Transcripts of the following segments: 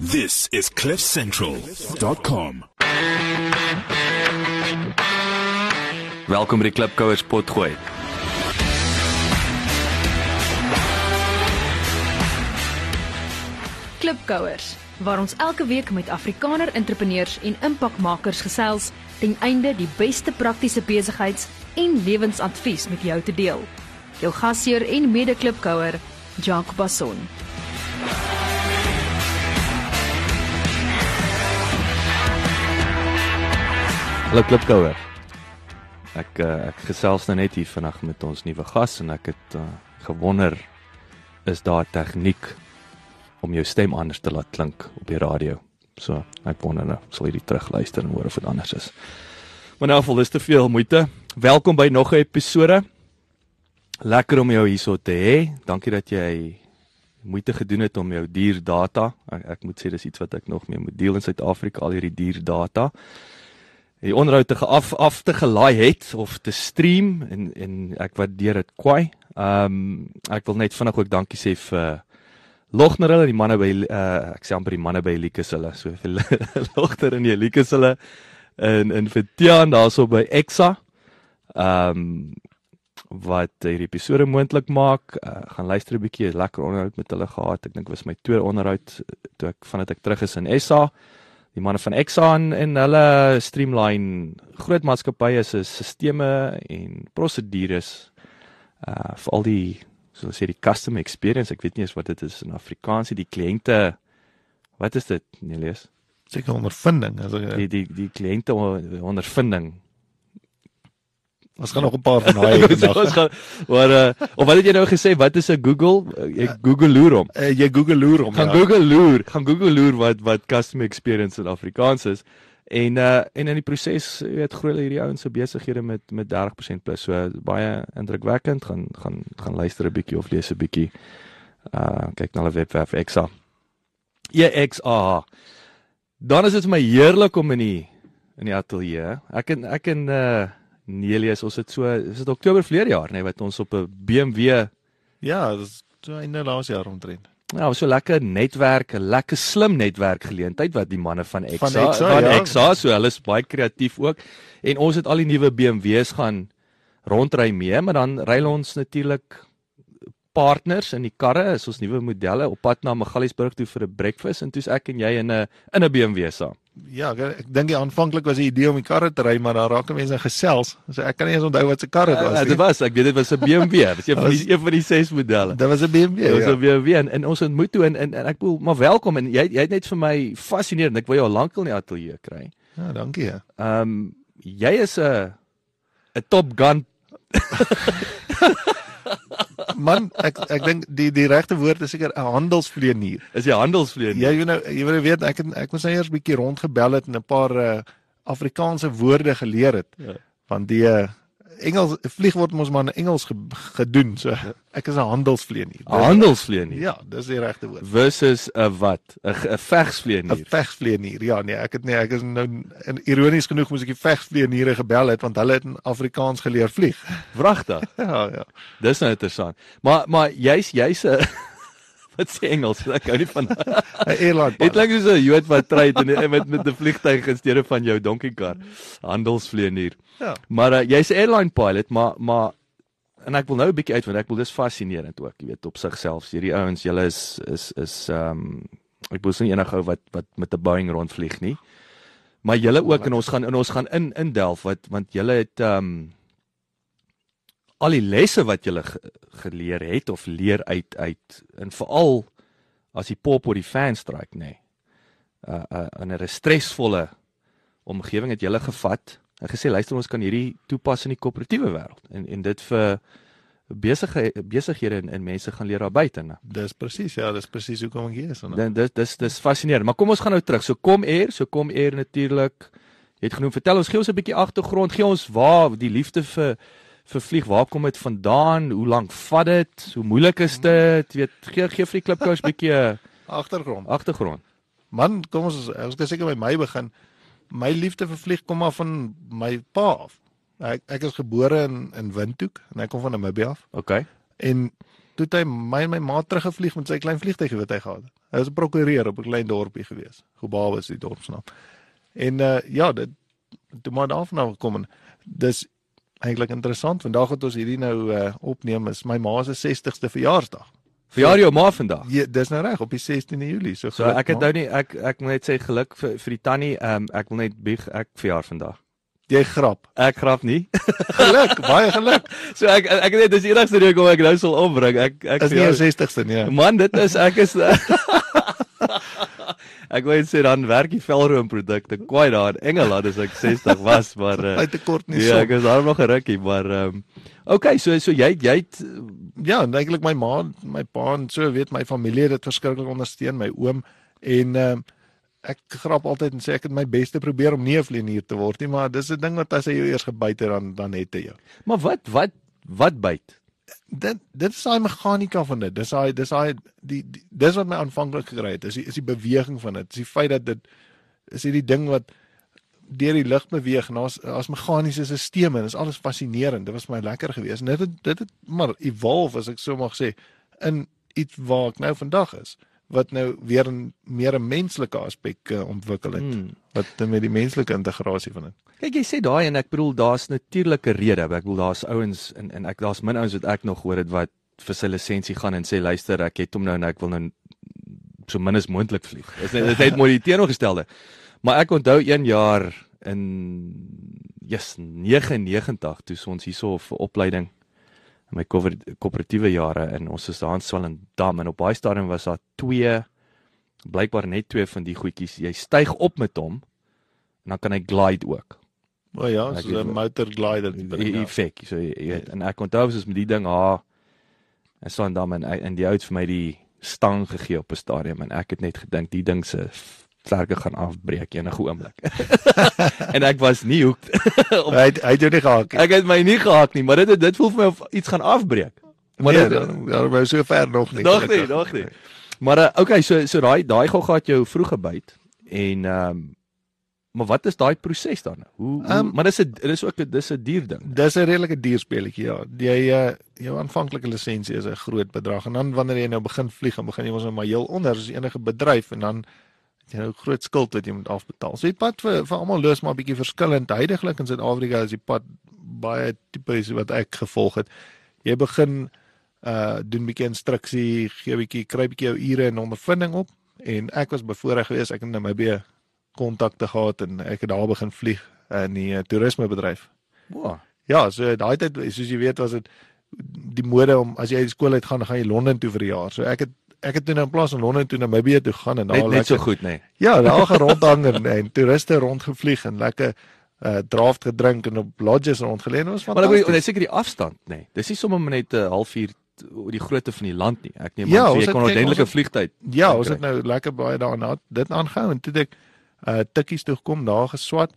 This is cliffcentral.com. Welkom by die Klipkouers potgooi. Klipkouers waar ons elke week met Afrikaner entrepreneurs en impakmakers gesels ten einde die beste praktiese besigheids- en lewensadvies met jou te deel. Jou gasheer en mede-klipkouer, Jacques Basson. Hallo Klipkouer. Ek uh, ek gesels nou net hier vandag met ons nuwe gas en ek het uh, gewonder is daar tegniek om jou stem anders te laat klink op die radio. So, ek wonder nou, sal jy dit terugluister en hoor of dit anders is. Maar nou vol is te veel moeite. Welkom by nog 'n episode. Lekker om jou hierso te hê. Dankie dat jy moeite gedoen het om jou dierdata. Ek, ek moet sê dis iets wat ek nog mee moet deel in Suid-Afrika al hierdie dierdata die onderhoud te af af te gelaai het of te stream en en ek waardeer dit kwai. Ehm um, ek wil net vinnig ook dankie sê vir uh, Logner hulle die manne by uh, ek sê amper die manne by Likus hulle so vir Logter en die Likus hulle en en vir Tiaan daarso by Exa. Ehm um, wat hierdie episode moontlik maak. Uh, gaan luister 'n bietjie, lekker onderhoud met hulle gehad. Ek dink was my tweede onderhoud toe ek vandat ek terug is in SA die manne van Exxon en hulle streamline groot maatskappye se sisteme en prosedures uh vir al die soos sê die customer experience. Ek weet nie eens wat dit is in Afrikaans die kliënte wat is dit Nelies seker ondervinding as ek die die die kliënte ondervinding Ons gaan nog 'n paar van daai vandag. Maar uh, of wat het jy nou gesê? Wat is 'n Google? Jy Google loer hom. Uh, jy Google loer hom. Gaan ja. Google loer. Gaan Google loer wat wat customer experience in Afrikaans is. En uh en in die proses, jy weet, groei hulle hierdie ouens se besighede met met 30% plus. So baie indrukwekkend. Gaan gaan gaan luister 'n bietjie of lees 'n bietjie. Uh kyk na hulle webwerf Exa. EXA. Dan is dit vir my heerlik om in die in die ateljee. Ek en ek en uh Nelius, ons het so is dit Oktober verlede jaar nê nee, wat ons op 'n BMW Ja, dis so einde laas jaar omtrent. Ja, so lekker netwerk, 'n lekker slim netwerk geleentheid wat die manne van Exa van Exa, van ja. Exa so hulle is baie kreatief ook. En ons het al die nuwe BMW's gaan rondry mee, maar dan ry ons natuurlik partners in die karre, is ons nuwe modelle op pad na Magaliesburg toe vir 'n breakfast en toe's ek en jy in 'n in 'n BMW saam. Ja, ek, ek dink aanvanklik was die idee om die karre te ry, maar daar raak mense gesels. So ek kan nie eens onthou wat se kar dit was Ja, nie. dit was, ek weet dit was 'n BMW. Dit is een van die een van die ses modelle. Dit was 'n BMW. Dit was Ja. 'n BMW en, en ons ontmoet toe en, en en ek bedoel, maar welkom en jy jy het net vir my fascinerend. Ek wou jou al lank al in die ateljee kry. ja, dankie. Ja. Ehm um, jy is 'n 'n Top Gun Man, ek ek dink die die regte woord is seker 'n handelsvleenier. is jy handelsvleer. Ja, jy nou jy wil weet ek het, ek moes nou eers 'n bietjie rondgebel het en 'n paar uh, Afrikaanse woorde geleer het. Ja. Want die uh, Engels vlieg word mos maar in Engels ge, gedoen. So ek is 'n handelsvleenier. Dis- handelsvleer. Ja, dis die regte woord. versus 'n wat? 'n 'n vegsvleer. 'n Vegsvleenier. Ja, nee, ek het nee, ek is nou en ironies genoeg moes ek die vegsvleeniere gebel het want hulle het in Afrikaans geleer vlieg. Wragtig. Ja, ja. Dis nou interessant. Maar maar jy's jy's 'n wat sê Engels? Ek hou nie van 'n Airline. Dit klink soos 'n Jood wat ry en met met 'n vliegtyg in steede van jou donkiekar. Handelsvleenier. Ja. Maar uh, jy's 'n airline pilot, maar maar en ek wil nou 'n bietjie uitvind. Ek wil dis fascinerend ook, jy weet, op sigself. Hierdie ouens, julle is is is ehm um, ek bedoel nie enige ou wat wat met 'n Boeing rondvlieg nie. Maar julle ook en ons gaan en ons gaan in in delf wat want julle het ehm um, al die lesse wat ge, geleer het of leer uit uit en veral as die pop op die fan stryk nê. Nee, uh, uh in 'n stresvolle omgewing het julle gevat en gesê luister ons kan hierdie toepas in die koöperatiewe wêreld en en dit vir besige besighede en, en mense gaan leer daar buite. Dis presies, ja, dis presies hoekom ek hier is. Nou. Dit dis dis dis fascinerend. Maar kom ons gaan nou terug. So kom eer, so kom eer natuurlik. Jy het genoem, vertel ons gee ons 'n bietjie agtergrond, gee ons waar die liefde vir vir vlieg, waar kom dit vandaan? Hoe lank vat dit? Hoe moeilik is dit? Jy weet, gee gee vir die klipkous bietjie 'n Agtergrond. agtergrond. Man, kom ons ons kan seker by my begin. My liefde vir vlieg kom maar van my pa af. Ek ek is gebore in in Windhoek en hy kom van Namibië af. OK. En toe het hy my en my ma teruggevlieg met sy klein vliegtuigie wat hy gehad het. Hy was 'n prokureur op 'n klein dorpie gewees. Gobawe is die dorpsnaam. En uh ja, dit toe maar daarvan gekom en dis eintlik interessant. Vandag wat ons hierdie nou uh opneem is my ma se 60ste verjaarsdag. Verjaar jou ma vandag. Ja, dis nou reg op die 16de Julie. So, So ek het nou nie ek ek moet net sê geluk vir vir die tannie. Ehm um, ek wil net bieg ek verjaar vandag. jy grap. Ek grap nie. Geluk, baie geluk. so ek ek net dis die enigste rede hoekom ek nou sal opbring. Ek ek Is nie jou 60ste nie. ja. Man, dit is ek is Ek wou sê dan werk die velroom produkte kwai daar in Engeland as ek 60 was, maar uh, Hy te kort nie ja, so. ek is daar nog 'n rukkie, maar ehm um, okay, so so jy jy het, Ja, en eintlik my ma, my pa en so weet my familie het dit verskriklik ondersteun, my oom en ehm uh, ek grap altyd en sê ek het my bes te probeer om nie 'n vleenier te word nie, maar dis 'n ding wat as hy jou eers gebyt het dan dan het hy jou. maar wat wat wat byt? Dit dit is daai meganika van dit. Dis daai dis daai die, die dis wat my aanvanklik gekry het. Is die, is die beweging van dit. Is die feit dat dit is hierdie ding wat deur die lug beweeg en daar's as meganiese stelsels en dis alles fascinerend. Dit was my lekker geweest. En dit het dit het maar evolve as ek so mag sê in iets waar ek nou vandag is wat nou weer 'n meer 'n menslike aspek uh, ontwikkel het Hmm. wat met die menslike integrasie van dit. Kyk, jy sê daai en ek bedoel daar's natuurlike rede. Ek bedoel daar's ouens en en ek daar's min ouens wat ek nog hoor het wat vir sy lisensie gaan en sê luister, ek het hom nou en ek wil nou so min as moontlik vlieg. Dis net dis net mooi die teenoorgestelde. Maar ek onthou een jaar in yes 99 toe ons hierso vir opleiding in my koöperatiewe jare en ons is daar in Swellendam en op baie stadium was daar twee blykbaar net twee van die goedjies. Jy styg op met hom en dan kan hy glide ook. O ja, Ek so 'n motor glider tipe ding. Die ja. effek. So jy jy weet en ek onthou soos met die ding ha en so en dan en en die ouds vir my die stang gegee op 'n stadium en ek het net gedink die ding se vlerke gaan afbreek enige oomblik. en ek was nie hoek om Hy het- hy het jou nie gehak nie. ek het my nie gehak nie, maar dit dit voel vir my of iets gaan afbreek. Maar nee, dit, dan wou so ver nog nie. nog nie, nog nie. Maar uh, okay, so so daai daai gogga het jou vroeg gebyt en ehm um, maar wat is daai proses dan? Hoe, hoe Ehm, maar dis 'n dis ook 'n dis 'n dier ding. Dis 'n redelike duur speletjie, ja. Jy uh, jou aanvanklike lisensie is 'n groot bedrag en dan wanneer jy nou begin vlieg, dan begin jy mos nou maar heel onder as enige bedryf en dan jy nou 'n groot skuld wat jy moet afbetaal. So die pad vir vir almal loos maar 'n bietjie verskillend. Heidiglik in Suid-Afrika is die pad baie tipies wat ek gevolg het. Jy begin uh doen bietjie instruksie, gee bietjie kry bietjie jou ure en ondervinding op en ek was bevoorreg geweest. Ek het in Namibië kontakte gehad en ek het daar begin vlieg in die uh, toerismebedryf. Wow. Ja, so daai tyd soos jy weet was dit die mode om as jy uit skool uit gaan, gaan jy Londen toe vir 'n jaar. So ek het ek het toe nou in plaas van Londen toe na Namibië toe gaan en daar Net net so lekker- goed, nê. Nee. Ja, daar gaan rondhang en, en toeriste rondgevlieg en lekker uh draft gedrink en op lodges rondgelê. Dit was Maar ek wil net seker die afstand, nê. Nee. Dis nie sommer net 'n halfuur t- oor die grootte van die land nie. Ek neem Ja, aan ons jy kon ordentlike ons vliegtyd. Ja, ons het nou lekker baie daarna dit aangehou en toe ek uh tikkies toe gekom daar geswat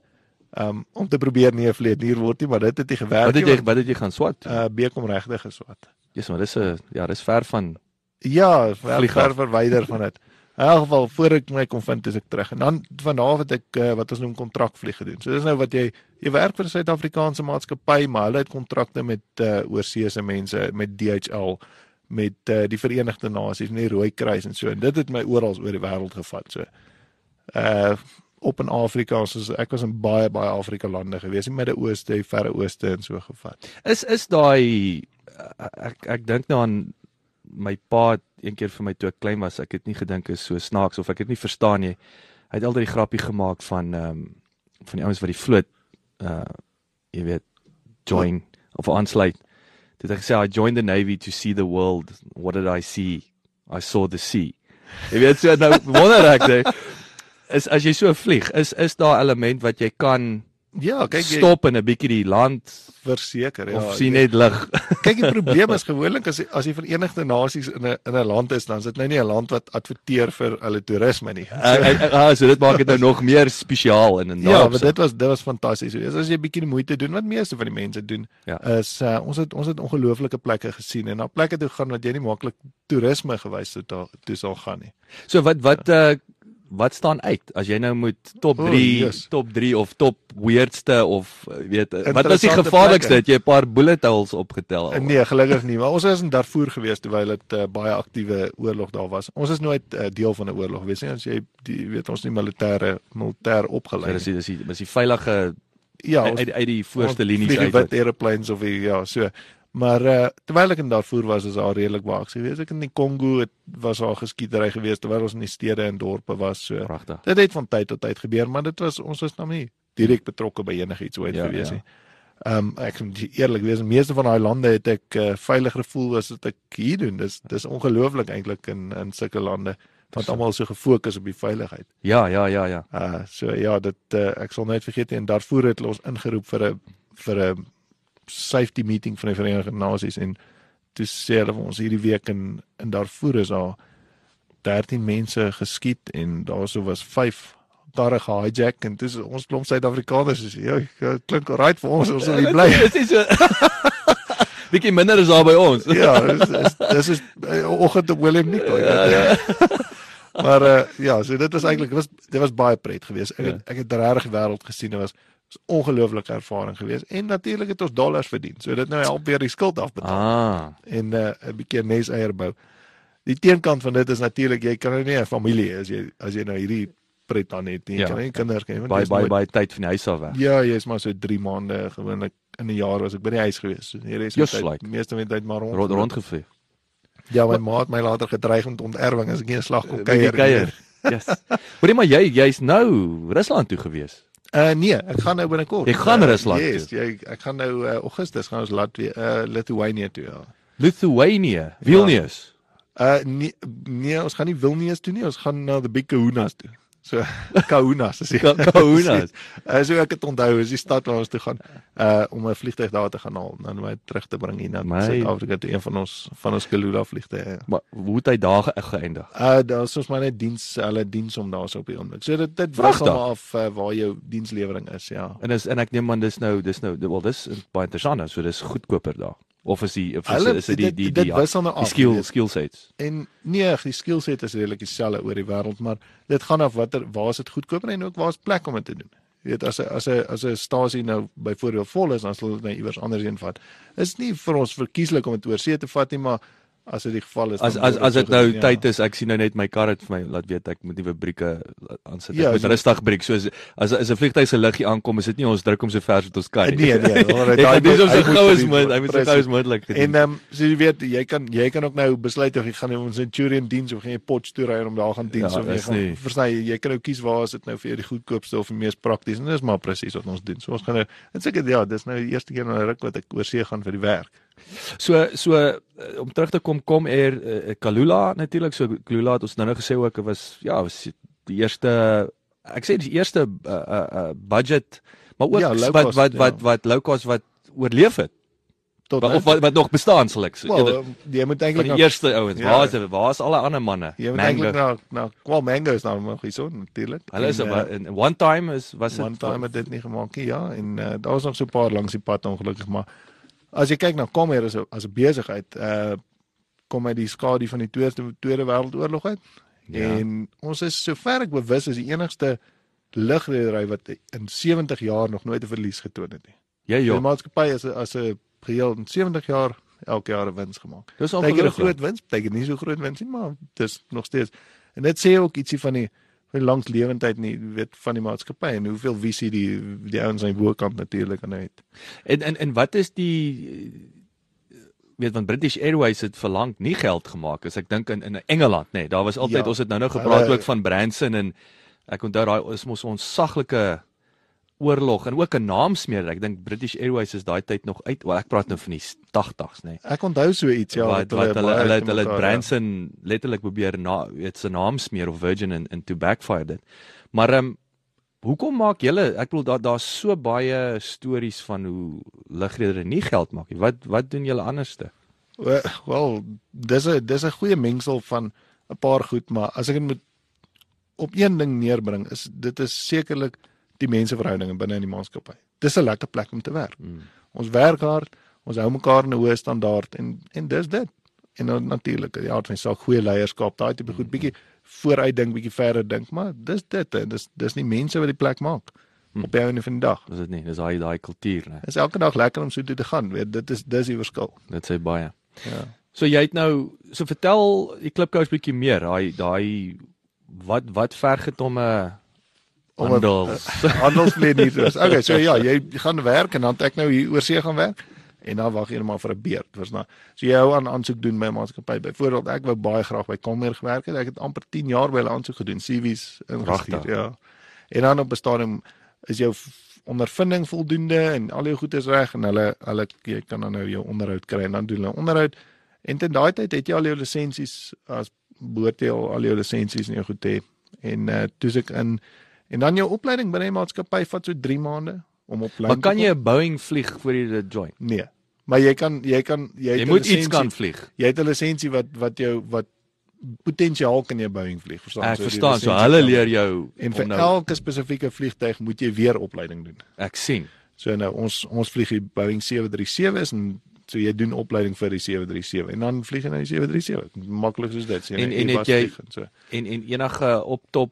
um om te probeer nie 'n vleenier word nie, maar dit het nie gewerk Wat het nie. jy wat het jy gaan swat? Uh bekom regtig geswat. Jesus, maar dis 'n ja, dis ver van Ja, ver, ver verwyder van dit. In elk geval voor ek my kon vind is ek terug. En dan van daar af het ek uh, wat ons noem kontrakvlieg gedoen. So dis nou wat jy jy werk vir 'n Suid-Afrikaanse maatskappy, maar hulle het kontrakte met uh, oorseese mense, met DHL, met uh, die Verenigde Nasies, met die Rooi Kruis en so. En dit het my oral oor die wêreld gevat. So uh op in Afrika, soos ek was in baie baie Afrika lande gewees, in Midde-Ooste, die Verre Ooste en so gevat. is is daai ek ek dink nou aan my pa het een keer vir my toe ek klein was, ek het nie gedink is so snaaks of ek het nie verstaan nie. Hy het altyd die grappie gemaak van ehm um, van die ouens wat die vloot uh jy weet join of aansluit. Dit het gesê I joined the navy to see the world. What did I see? I saw the sea. Jy weet so nou wonder ek sê is as jy so vlieg, is is daar 'n element wat jy kan Ja, kyk jy stop en 'n bietjie die land verseker, ja. of sien net lig. Kyk die probleem is gewoonlik as as die Verenigde Nasies in 'n in 'n land is, dan is dit nou nie 'n land wat adverteer vir hulle toerisme nie. Ek ek ek- ah, so dit maak dit nou nog meer spesiaal in 'n Ja, naam. maar dit was dit was fantasties. So, as jy 'n bietjie moeite doen wat meeste van die mense doen, Ja. is uh, ons het ons het ongelooflike plekke gesien en na plekke toe gaan wat jy nie maklik toerisme gewys toe toe sal gaan nie. So wat wat uh wat staan uit as jy nou moet top O, 3, yes. top 3 of top weirdste of eh, weet eh, wat was die gevaarlikste? Het jy 'n paar bullet holes opgetel? al? Nee, gelukkig nie, maar ons is in Darfur gewees terwyl dit uh, baie aktiewe oorlog daar was. Ons is nooit uh, deel van 'n oorlog gewees nie. As jy die weet ons nie militêre militêr So, opgelei dis nie. die dis die dis die veilige Ja, uit ons uit, uit die voorste linies vlieg die uit. wit airplanes of die, ja, so. Maar uh, terwyl ek in Darfur was, is daar redelik baie aksie gewees. Ek in die Kongo het was daar geskietery gewees terwyl ons in die stede en dorpe was. So Pragtig. dit het van tyd tot tyd gebeur, maar dit was ons was nou nie direk betrokke by enigiets ooit Ja, gewees ja. nie. Ehm um, ek moet eerlik wees, meeste van daai lande het ek uh, veilig gevoel as dit ek hier doen. Dis dis ongelooflik eintlik in in sulke lande wat almal so gefokus op die veiligheid. Ja, ja, ja, ja. Uh so ja, dit uh, ek sal nooit vergeet nie, en daarvoor het hulle ons ingeroep vir 'n vir 'n safety meeting van die Verenigde Nasies en toe sê hulle vir ons hierdie week in in daarvoor is daar 13 mense geskiet en daarso was 5 karre gehijack en dis ons klomp Suid-Afrikaners ja, ja, klink alright vir ons ons hier bly. Dit is so Bietjie minder is daar by ons. ja, dis dis dis is uh, oggend op Willem Nico. Ja, ja. maar uh, ja, so dit was eintlik was dit was baie pret geweest. Ek het, ek het regtig wêreld gesien. Dit was ongelooflike ervaring geweest en natuurlik het ons dollars verdien. So dit nou help weer die skuld afbetaal Ah. en uh, 'n bietjie nes eier bou. Die teenkant van dit is natuurlik jy kan nou nie 'n familie as jy as jy nou hierdie pret aan het nie. Jy Ja. kan nie kinders hê want Baie baie baie tyd van die huis af weg. Ja, jy's maar so 3 maande gewoonlik in 'n jaar was ek by die huis gewees. So die res van die tyd, like. meeste van die tyd maar rond. Rond rondgevlieg. Ja, my ma het my later gedreig met onterwing as ek nie 'n slag kon kuier. nie. Yes. Hoorie maar jy jy's nou Rusland toe gewees. Uh nee, ek gaan nou binnekort. Jy gaan uh, Rusland yes, toe? Jy ek gaan nou uh, Augustus gaan ons Latvia uh Lithuania toe ja. Lithuania, Vilnius. Uh nee, nee, ons gaan nie Vilnius toe nie, ons gaan na the Big Kahunas toe. So Kahunas is die Ka- Kahunas. Uh, so ek het onthou is die stad waar ons toe gaan uh om 'n vliegtuig daar te gaan haal en dan my terug te bring hier na Suid-Afrika toe een van ons van ons Kalula vliegtuie. Ja. Maar hoe het hy daar ge- geëindig? Uh daar is ons maar net diens hulle diens om daar so op die oomblik. So dit dit wissel maar af uh, waar jou dienslewering is, ja. En is en ek neem aan dis nou dis nou wel dis baie interessant, so dis goedkoper daar. Of is die of is, Hulle- is dit die dit- die dit die, die af, skill skill sets. En nee, die skillset is redelik dieselfde oor die wêreld, maar dit gaan af watter waar is dit goedkoper en ook waar is plek om dit te doen. Jy weet as 'n as 'n as 'n stasie nou byvoorbeeld vol is, dan sal dit nou iewers anders heen vat. Is nie vir ons verkieslik om dit oor see te vat nie, maar as dit die geval is As as as so dit nou gedoen, tyd is, ek sien nou net my kar het vir my laat weet ek moet nuwe brieke aansit. Ek Ja, moet so- rustig breek. So as as, as 'n vliegtuig se liggie aankom, is dit nie ons druk hom so ver wat ons kan Nee, nee, maar Hy daai moet so moet- hy moet gou as moontlik, hy moet so gou as moontlik En gedoen. ehm um, so jy weet jy kan jy kan ook nou besluit of jy gaan ons Centurion diens of gaan jy Potchefstroom ry en om daar gaan diens Ja, of jy gaan nie- verstaan jy, jy kan nou kies waar is dit nou vir jou die goedkoopste of die mees prakties en dis maar presies wat ons doen. So ons gaan nou en seker ja, dis nou die eerste keer in 'n ruk wat ek oor see gaan vir die werk. So so uh, om terug te kom kom Air uh, Kalula natuurlik so Kalula het ons nou nou gesê ook was ja was die eerste ek sê die eerste uh, uh, uh, budget maar ook Ja, low wat cost, wat ja. wat wat low cost wat oorleef het. Tot Wa- nou of wat wat nog bestaan sal ek sê Wel, Eerder um, jy moet eintlik die na eerste ouens. Ja. waar is waar is alle ander manne? Jy moet eintlik na na kwal mango is nou nog hierso natuurlik. hulle is En, eh, in one time is was one dit time het dit nie gemaak nie, ja, en uh, daar was nog so 'n paar langs die pad ongelukkig, maar as jy kyk na Comair as 'n as 'n besigheid, uh kom uit die skadu van die Tweede Tweede Wêreldoorlog uit. Ja. En ons is sover ek bewus is die enigste lugredery wat in 70 jaar nog nooit 'n verlies getoon het nie. ja Die ja maatskappy is as 'n geheel in 70 jaar elke jaar 'n wins gemaak. dis Partykeer 'n groot wins, partykeer nie so groot wins nie, maar dis nog steeds. En dit sê ook ietsie van die van die langslewendheid nie, weet van die maatskappy en hoeveel visie die die ouens aan die bokant natuurlik aan het. En en en wat is die eh, weet want British Airways het verlang nie geld gemaak as ek dink in in Engeland nê. Nee, daar was altyd Ja. ons het nou nou gepraat Hulle- ook van Branson en ek onthou daai is mos ons saglike oorlog en ook 'n naamsmeer. Ek dink British Airways is daai tyd nog uit. Wel ek praat nou van die 80s nê. Nee. Ek onthou so iets ja wat wat hulle hulle het hulle het mekaar, Branson letterlik probeer na weet se naam smeer of Virgin en en to backfire dit. Maar ehm um, hoekom maak julle ek bedoel daar daar's so baie stories van hoe lugredere nie geld maak nie. Wat wat doen julle anderste? Ja. Wel, dis 'n dis 'n goeie mengsel van 'n paar goed, maar as ek dit moet op een ding neerbring, is dit is sekerlik die menseverhoudinge binne in die maatskappy. Dis 'n lekker plek om te werk. Mm. Ons werk hard, ons hou mekaar in 'n hoë standaard en en dis dit. En dan natuurlik, ja, het van saak goeie leierskap, daai tipe goed bietjie vooruit dink, bietjie verder dink, maar dis dit, hè. dis dis nie mense wat die plek maak Hm. op die einde van die dag. Dis dit nie. Dis daai daai kultuur, né? Dit is elke dag lekker om so toe te gaan, weet, dit is dis die verskil. Dit sê baie. Ja. So jy het nou so vertel die klipkous bietjie meer, daai daai wat wat verg dit om 'n Om 'n- handel Handelsvleet nie is. Okay, so ja, jy gaan werk en dan ek nou hier oor see gaan werk en dan wag jy maar vir 'n beurt, verstaan. So jy hou aan aansoek doen by 'n maatskappy. Byvoorbeeld ek wou baie graag by Comair gewerk het. Ek het amper 10 jaar by hulle aansoek gedoen, CV's ingestuur, ja. En dan op 'n stadium is jou ondervinding voldoende en al jou goed is reg en hulle hulle jy kan dan nou jou onderhoud kry en dan doen hulle onderhoud. En ten daai tyd het jy al jou lisensies as behoort jy al, al jou lisensies in jou goed te hê. En uh toe's ek in en dan jou opleiding binne die maatskappy vat so 3 maande om op lyn Maar kan jy. 'n Boeing vlieg voor jy dit join? Nee. Maar jy kan jy kan jy, Jy moet iets kan vlieg. Jy het 'n lisensie wat wat jou wat potensiaal kan jy Boeing vlieg, verstaan? Ek So verstaan. So hulle kan- leer jou en vir nou elke spesifieke vliegtyg moet jy weer opleiding doen. ek sien. So nou ons ons vlieg die Boeing 737's en so jy doen opleiding vir die 737 en dan vlieg jy na die 737. Maklik soos dit. So jy En- na en het jy- vlieg en so. En en enige optop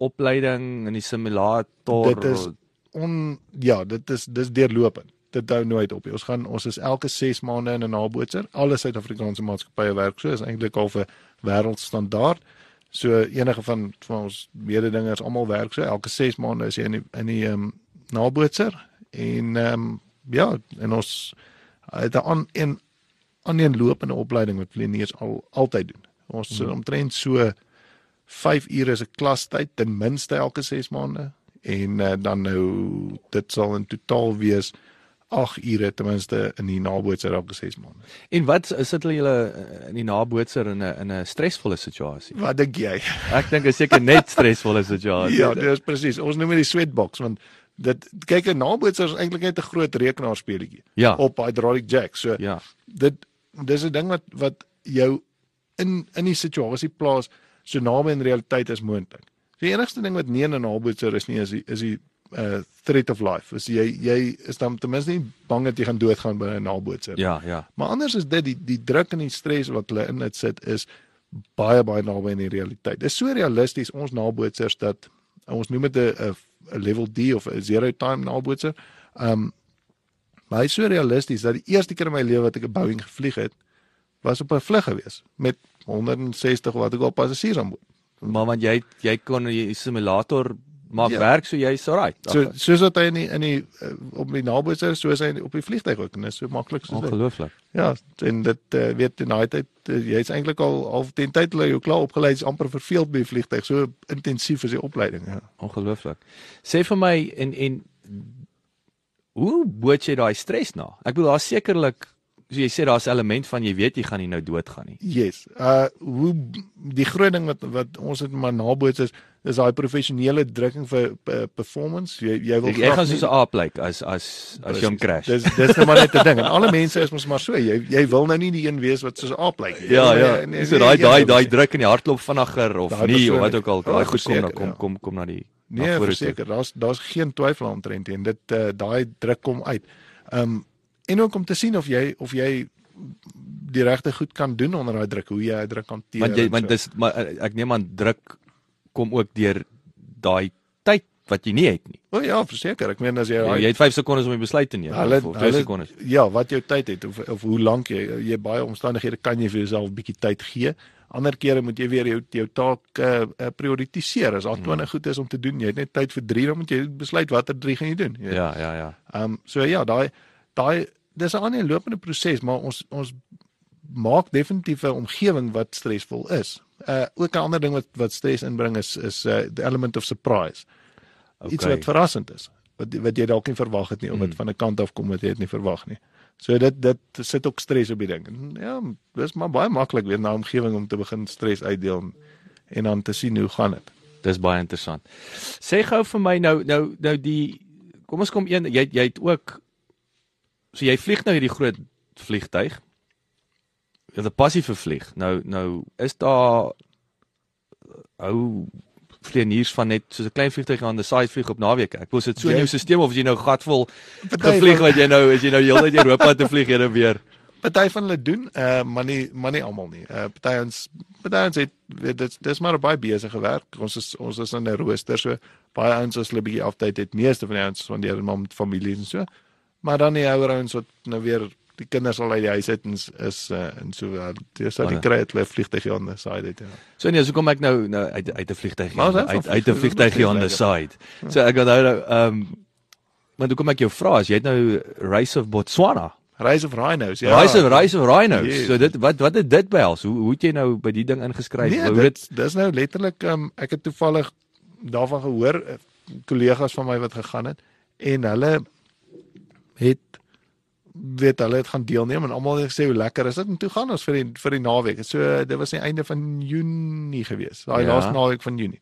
opleiding in die simulator Dit is on ja, dit is dis deurlopend. Dit hou nooit op. nie. Ons gaan ons is elke 6 maande in 'n nabootser. Alle Suid-Afrikaanse maatskappye werk so. Is eintlik al 'n wêreldstandaard. So enige van van ons mededingers almal werk so. Elke 6 maande is jy in die in die ehm um, nabootser en ehm um, ja, en ons het 'n aan en aaneenlopende opleiding wat vlieëniers al altyd doen. Ons Mhm. omtrent so 5 ure is 'n klastyd ten minste elke 6 maande en uh, dan nou dit sal in totaal wees 8 ure ten minste in die nabootser elke 6 maande. En wat is dit julle eh, in die nabootser in 'n in 'n stresvolle situasie? Wat dink jy? Ek dink is seker net stresvolle situasie. ja, dis presies. Ons noem dit die sweatbox want dit kyk 'n nabootser is eintlik net 'n groot rekenaarspeletjie Ja. op hydraulic jack. So Ja. dit dis 'n ding wat wat jou in in die situasie plaas so naby in realiteit as moontlik. So die enigste ding wat nie in 'n nabootser is nie is die is die uh threat of life. Is jy jy is dan ten minste nie bang dat jy gaan doodgaan by 'n nabootser. Ja, ja. Maar anders is dit die die druk en die stres wat hulle in dit sit is baie baie naby in die realiteit. Dis so realisties ons nabootsers dat ons noem dit 'n 'n- level D of 'n zero time nabootser. Um maar hy is so realisties dat die eerste keer in my lewe wat ek 'n Boeing gevlieg het was op 'n vlug gewees met 160 wat ek al passasiers aan boord. Maar want jy jy kon die simulator maak Ja. werk so jy's alright. So soos wat hy in die, in die uh, op die nabootser soos hy op die vliegtyg ook en dis so maklik soos dit. ongelooflik. Ja, en dit uh, weet in daai tyd uh, jy's eintlik al al ten tyd hulle jou klaar opgelei is amper verveeld by die vliegtyg. So intensief is die opleiding, ja. Ongelooflik. Sê vir my en en hoe boot jy daai stres na? Ek bedoel daar's sekerlik so jy sê daar's 'n element van jy weet jy gaan nie nou doodgaan nie. Yes. Uh hoe die groot ding wat wat ons het maar naboots is is daai professionele drukking vir uh, performance. Jy jy wil Jy, jy gaan soos 'n aap lyk as as as jy hom crash. Dis dis nou maar net 'n ding. En alle mense is mos maar so. Jy jy wil nou nie die een wees wat soos 'n aap lyk nie. Jy Ja wil ja, nie- nie- so nie daai een daai daai druk in die hartklop vinniger of Daai nie of wat ook al. Daai goed kom dan kom ja. kom kom na die Nee, verseker, daar's daar's geen twyfel aantrent en dit uh, daai druk kom uit. Um en ook om te sien of jy of jy die regte goed kan doen onder daai druk, hoe jy daai druk hanteer. Want jy want so. dis maar eh, ek neem aan druk kom ook deur daai tyd wat jy nie het nie. O ja, verseker. Ek meen as jy Ja, jy het 5 sekondes om 'n besluit te neem hulle of, of 2 hulle sekondes. ja, wat jou tyd het of of hoe lank jy jy baie omstandighede kan jy vir jouself 'n bietjie tyd gee. Ander kere moet jy weer jou jou taak uh, uh, prioritiseer. As daar Hmm. 20 goed is om te doen, jy het net tyd vir 3, dan moet jy besluit watter 3 gaan jy doen. Jy. Ja, ja, ja. Ehm um, so ja, daai daai dis 'n aanlopende proses, maar ons ons maak definitief 'n omgewing wat stresvol is. Uh ook 'n ander ding wat wat stres inbring is is uh the element of surprise. Okay. Iets wat verrassend is. Wat wat jy dalk nie verwag het nie of wat Mm. van 'n kant af kom wat jy het nie verwag nie. So dit dit sit ook stres op die ding. En Ja, dis maar baie maklik weer na omgewing om te begin stres uitdeel en, en dan te sien hoe gaan dit. Dis baie interessant. Sê gou vir my nou nou nou die kom ons kom een jy jy het ook so jy vlieg nou hierdie groot vliegtyg. Jy het 'n passie vir vlieg. Nou nou is daar ou vlieëniers van net soos 'n klein vliegtyg aan die side vlieg op naweke. Ek wil sit so in jou stelsel of jy nou gatvol gevlieg wat jy nou as jy nou heeltyd Europa te vlieg en dan weer. party van hulle doen, uh maar nie maar nie almal nie. Uh party ons party ons het dit dis maar baie besige werk. Ons is ons is in 'n rooster so baie ouens as hulle bietjie afdate het, meeste van die ouens wanneer maar met familie en so. Maar dan die ouer ouens wat nou weer die kinders al uit die huis uit en is, is uh en so uh, dis dat die kry het hulle vliegtyg hier aan die side uit ja. So nee, so kom ek nou nou uit uit 'n vliegtyg Maar ons hou van uit uit 'n vlieg- vliegtyg hier on the vliegtuie. side. So ek onthou nou ehm um, maar toe kom ek jou vra as jy het nou Race of Botswana. Rise of Rhinos, ja. Ja, Race of Race of Rhinos. Yes. So dit wat wat het dit behels? Hoe hoe het jy nou by die ding ingeskryf? Nee, Hoe dit dis nou letterlik um, ek het toevallig daarvan gehoor eh, kollegas van my wat gegaan het en hulle het weet hulle het gaan deelneem en almal het gesê hoe lekker is dit en toe gaan ons vir die vir die naweek. So dit was die einde van Junie gewees. Daai Ja. laaste naweek van Junie.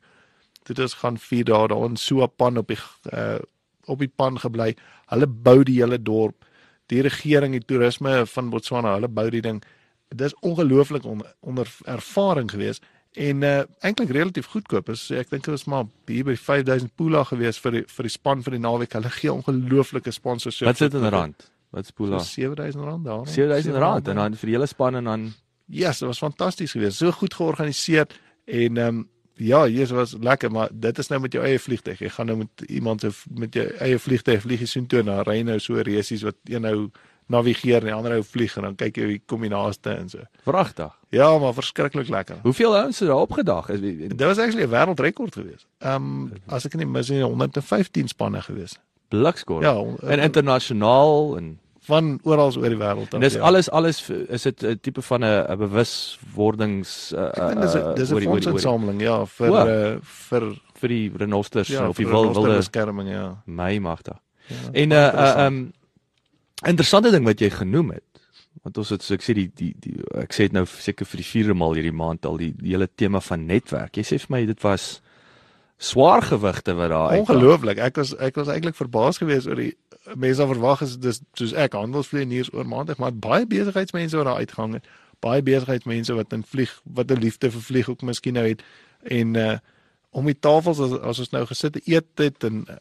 Dit is gaan 4 dae daar in so 'n pan op die uh, op die pan gebly. Hulle bou die hele dorp. Die regering, die toerisme van Botswana, hulle bou die ding. Dis ongelooflik onder, onder ervaring geweest en uh, eintlik relatief goedkoop. Is ek dink dit was maar hier by 5000 pula geweest vir die, vir die span vir die naweek. Hulle gee ongelooflike sponsorship. Wat sit in rand? Wat is So Pula? 7000 rand daar. 7000 rand en dan vir die hele span en dan Ja, yes, dit was fantasties geweest. So goed georganiseer en ehm um, ja, hier was lekker, maar dit is nou met jou eie vliegtyg. Jy gaan nou met iemand se met jou eie vliegtyg vlieg jy soontoe na ry nou so resies wat een nou navigeer en die ander ou vlieg en dan kyk jy die kombinaaste en so. vragtig. Ja, maar verskriklik lekker. Hoeveel ouens het daar opgedag? Is Dit was actually 'n wêreldrekord geweest. Ehm um, as ek nie mis nie 115 spanne geweest. blikskor. Ja, en internasionaal en van oral oor die wêreld. en dis ja. alles alles is dit 'n tipe van 'n 'n bewuswordings uh, dink dis 'n dis 'n die- oor die- fondsinsameling ja vir O. uh, vir vir die renosters ja, of die wilde beskerming ja. my magtig. ja En 'n baie 'n um interessante ding wat jy genoem het. Want ons het so ek sê die die, die ek sê dit nou seker vir die vierde maal hierdie maand al die, die hele tema van netwerk. Jy sê vir my dit was swaar gewigte wat daar. Ongelooflik. Ek was ek was eintlik verbaas geweest oor die mense wat verwag is dis soos ek handelsvlieëniers oor maandag, maar baie besigheidsmense wat daar uitgang het. Baie besigheidsmense wat in vlieg wat 'n liefde vir vlieg ook miskien nou het en uh om die tafels as, as ons nou gesit eet het en uh,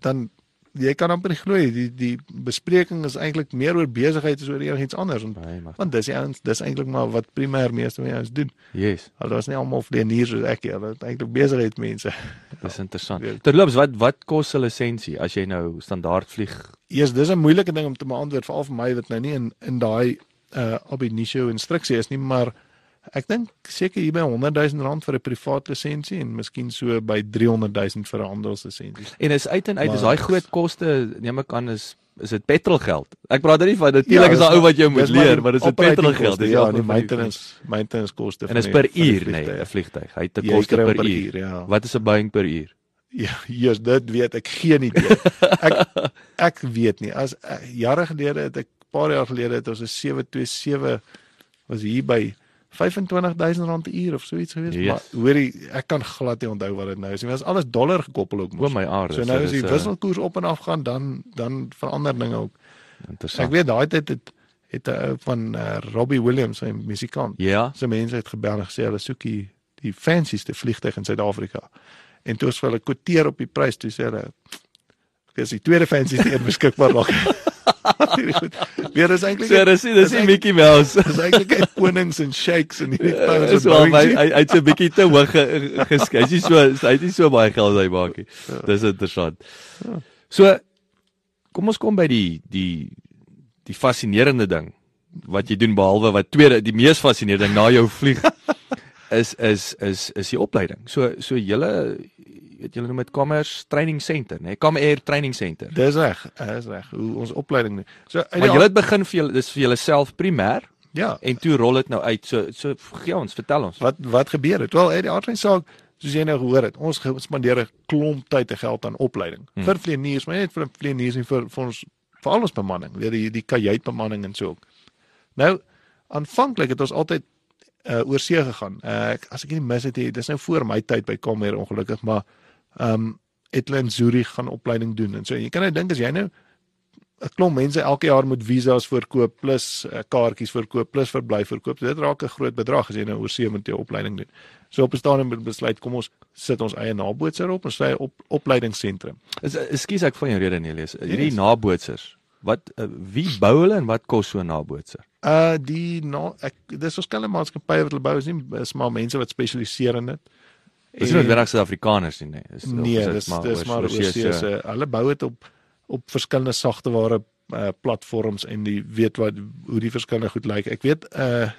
dan jy kan amper glo die die bespreking is eintlik meer oor besigheid as oor enigiets anders want, magtig. want dis die ouens dis eintlik maar wat primêr meeste van die ouens doen. Yes, Hulle was nie almal vlieëniers soos ek nie, hulle is eintlik besigheidsmense. dis interessant. Ja. Terloops, wat wat kos 'n lisensie as jy nou standaard vlieg? Eers dis 'n moeilike ding om te beantwoord veral vir my wat nou nie in in daai uh ab initio instruksie is nie, maar ek dink seker hier by 100 000 rand vir 'n privaat lisensie en miskien so by 300 000 vir 'n handelslisensie. En is uit en uit is Maar- daai groot koste neem ek aan is is dit petrolgeld. Ek praat nie van natuurlik Ja, is daar ou wat jy moet leer, maar dis 'n petrolgeld. Dis Ja, die van maintenance maintenance koste En is per van uur nê, vliegtuie. 'n vliegtyg. Hy het 'n Jy koste kry per hom uur. ja. Wat is 'n Boeing per uur? Ja, Jesus, dit weet ek geen idee. Ek ek weet nie. As uh, jare gelede het ek paar jaar gelede het ons 'n 727 was hier by 25000 rand per uur of so iets gewees, Yes. maar hoorie, ek kan glad nie onthou wat dit nou is nie. Dit was alles dollar gekoppel ook O mos. my aarde. So nou as dis, die eh, wisselkoers op en af gaan, dan dan verander dinge ook. Ek Interessant. weet daai tyd het het 'n ou van uh, Robbie Williams, hy musikant. Ja. So mense het gebel en gesê hulle soek die die fancyste vliegtuig in Suid-Afrika. En toe as hulle kwoteer op die prys, toe sê hulle dis die tweede fancyste een beskikbaar raak. Weer is eintlik So dis dis nie Mickey Mouse. dis eintlik uit konings en sheiks en hierdie Dis wat wel Boeing hy hy hy het so 'n bietjie te hoog ge- geskei. Hy's so hy het nie so baie geld hy maak nie. Dis interessant. So kom ons kom by die die die fascinerende ding wat jy doen behalwe wat tweede die mees fascinerende ding na jou vlieg is is is is die opleiding. So so julle weet julle noem dit Commerce Training Center, nê? Nee? Com Air Training Center. Dis reg, dis reg. Hoe ons opleiding doen. So Maar julle het begin vir julle dis vir julle self primêr ja, en toe rol dit nou uit. So so gee ons, vertel ons. wat wat gebeur het? Wel, uit die aard van die saak, soos jy nou gehoor het, ons spandeer 'n klomp tyd en geld aan opleiding. Hmm. Vir vlieëniers, maar net vir vlieëniers nie vir vir ons vir al ons bemanning, weet die die kajuitbemanning en so ook. Nou, aanvanklik het ons altyd uh oor see gegaan. Uh ek- as ek nie mis het, nie, dis nou voor my tyd by Comair ongelukkig, maar um, het hulle in Zurich gaan opleiding doen en so. Jy kan nou dink as jy nou 'n klomp mense elke jaar moet visas voorkoop plus uh, kaartjies voorkoop plus verblyf voorkoop. Dit raak 'n groot bedrag as jy nou oor see moet jou opleiding doen. So op 'n stadium het besluit kom ons sit ons eie nabootser op, ons eie op, opleidingsentrum. Is ekskuus ek van jou rede Nelius. Hierdie Yes. nabootsers. Wat uh, wie bou hulle en wat kos so 'n nabootser? Uh die na ek dis verskillende maatskappye wat hulle bou is nie is maar mense wat spesialiseer in dit. Dis nie noodwendig Suid-Afrikaners nie, nee. Dis Nee, dis dit dis maar oorsese. Hulle bou dit op op verskillende sagteware uh, platforms en die weet wat hoe die verskillende goed lyk. Ek weet uh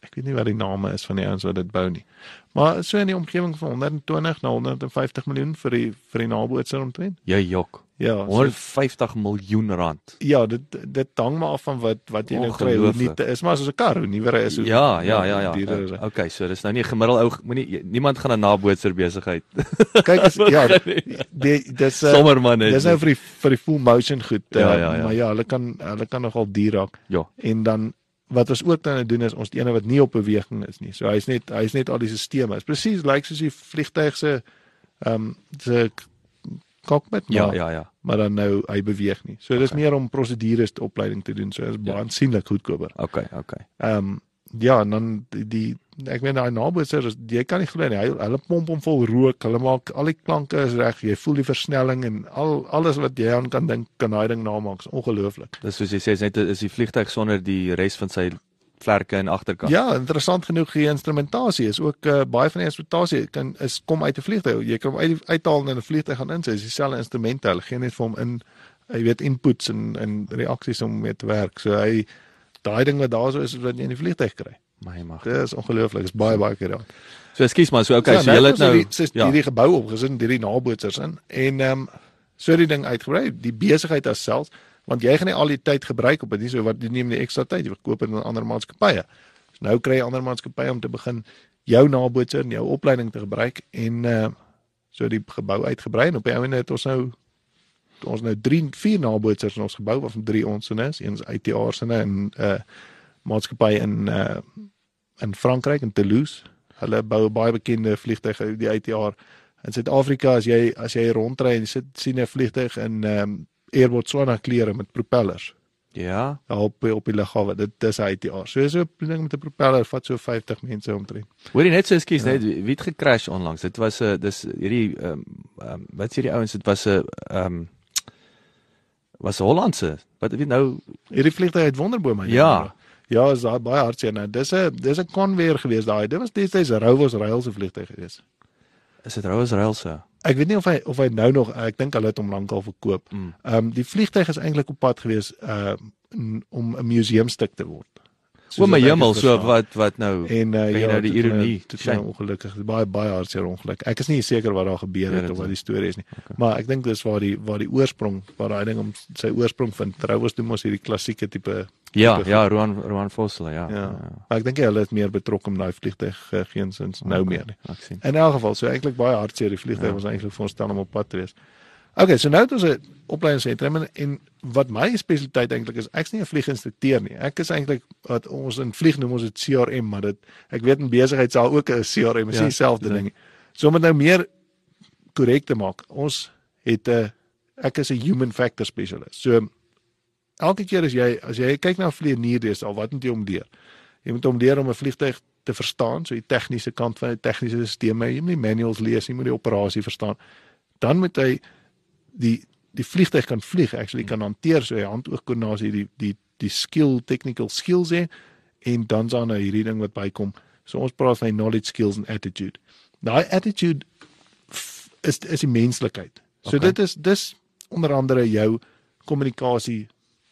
ek weet nie wat die name is van die ouens wat dit bou nie. Maar so in die omgewing van 120 na 150 miljoen vir die vir die nabootser omtrent. Jy jok. Ja, so, 150 miljoen rand. ja, dit dit hang maar af van wat wat jy nou kry. Hoe nie is maar soos 'n kar, hoe nuwer hy is. Hoe, Ja, ja, ja, ja. is hy. Uh, okay, so dis nou nie 'n gemiddelde ou moenie niemand gaan 'n nabootser besigheid. Kyk as ja, die dis uh, Sommer man net. dis nou vir die vir die full motion goed. Uh, Ja, ja, ja. Maar ja, hulle kan hulle kan nogal duur raak. Ja. En dan wat ons ook dan doen is ons die ene wat nie op beweging is nie. So hy's net hy's net al die stelsels. Is presies lyk like soos die vliegtyg se ehm um, se cockpit maar, Ja, ja, ja. maar dan nou hy beweeg nie. So dis meer om prosedures te opleiding te doen. So is baie Ja. aansienlik goedkoper. Okay, okay. Ehm um, ja, en dan die, die ek meen daai nabootser jy kan nie glo nie. Hy hulle pomp hom vol rook. Hulle maak al die klanke is reg. Jy voel die versnelling en al alles wat jy aan kan dink kan daai ding namaak. Ongelooflik. Dis soos jy sê, is net is die vliegtyg sonder die res van sy vlerke en agterkant. Ja, interessant genoeg die instrumentasie is ook uh, baie van die instrumentasie kan is kom uit 'n vliegtuig. Jy kan hom uit uithaal en in 'n vliegtuig gaan insit. Dis dieselfde instrumente. Hulle gee net vir hom in jy weet inputs en en reaksies om mee te werk. So hy daai ding wat daar so is is wat jy in die vliegtuig kry. My mag. Dit is ongelooflik. Dis baie baie keer daar. So ekskuus maar, so okay, so, nou jy het nou hierdie, ja. ja. hierdie gebou opgesit, hierdie nabootsers in en ehm um, so die ding uitgebrei, die besigheid as selfs, want jy gaan nie al die tyd gebruik op dit nie, so wat jy neem die ekstra tyd, jy dit aan ander maatskappye. So nou kry jy ander maatskappye om te begin jou nabootser in jou opleiding te gebruik en uh so die gebou uitgebrei en op die ouene het ons nou ons nou 3 4 nabootsers in ons gebou waarvan 3 ons in is, een is ITR se en uh maatskappy in uh in Frankryk in Toulouse. Hulle bou 'n baie bekende vliegtuig die ITR. In Suid-Afrika as jy as jy rondry en sit sien 'n vliegtuig in ehm um, Air Botswana klere met propellers Ja. daar op op die lughawe. Dit dis 'n ITR. So so 'n ding met 'n propeller vat so 50 mense omtrent. Hoorie net so ekskuus Ja. net wie het gecrash onlangs. Dit was 'n uh, dis hierdie ehm um, um, wat sê die ouens dit was 'n ehm um, was 'n Hollandse. Wat weet nou Hierdie vliegtuig het wonderbome. Ja. Ja, is daai baie hartseer nou. Dis 'n dis 'n Convair gewees daai. Dit was destyds 'n Rovos Rail se vliegtuig gewees. Is dit Rose Railse. Ek weet nie of hy of hy nou nog ek dink hulle het hom lankal verkoop. Mm. Ehm um, die vliegtuig is eintlik op pad gewees uh om 'n museumstuk te word. O my hemel, so wat wat nou En uh, ja, nou die nou- ironie? Dit is nou ongelukkig. Baie baie hartseer ongeluk. Ek is nie seker wat daar gebeur Ja, het dit of wat die storie is nie. Maar ek dink dis waar die waar die oorsprong, waar daai ding om sy oorsprong vind. Trouwens doen ons hierdie klassieke tipe Ja, ja, Roan Roan Vossel, ja. Ja. Maar ek dink hy hulle is meer betrokke om daai vliegtuig uh, geensins nou meer nie. Ek sien. In elk geval, so eintlik baie hartseer die vliegtuig Ja. was eintlik voorstel om op pad te wees. Okay, so nou het ons 'n opleidingsentrum en, en wat my spesialiteit eintlik is, ek's nie 'n vlieginstrukteur nie. Ek is eintlik wat ons in vlieg noem ons dit CRM, maar dit ek weet in besigheid sal ook 'n CRM is Ja, ja, dieselfde ja. ding. So om dit nou meer korrek te maak, ons het 'n ek is 'n human factor specialist. So elke keer as jy as jy kyk na 'n vlieënier dis al wat moet jy hom leer? Jy moet hom leer om 'n vliegtuig te verstaan, so die tegniese kant van die tegniese stelsels, jy moet nie manuals lees jy moet die operasie verstaan. Dan moet hy die die vliegtuig kan vlieg, actually kan hanteer so hy hand-oogkoördinasie die die die skill technical skills hê en dan is daar nou hierdie ding wat bykom. So ons praat van knowledge, skills en attitude. Daai attitude is is die menslikheid. So Okay. dit is dis onder andere jou kommunikasie.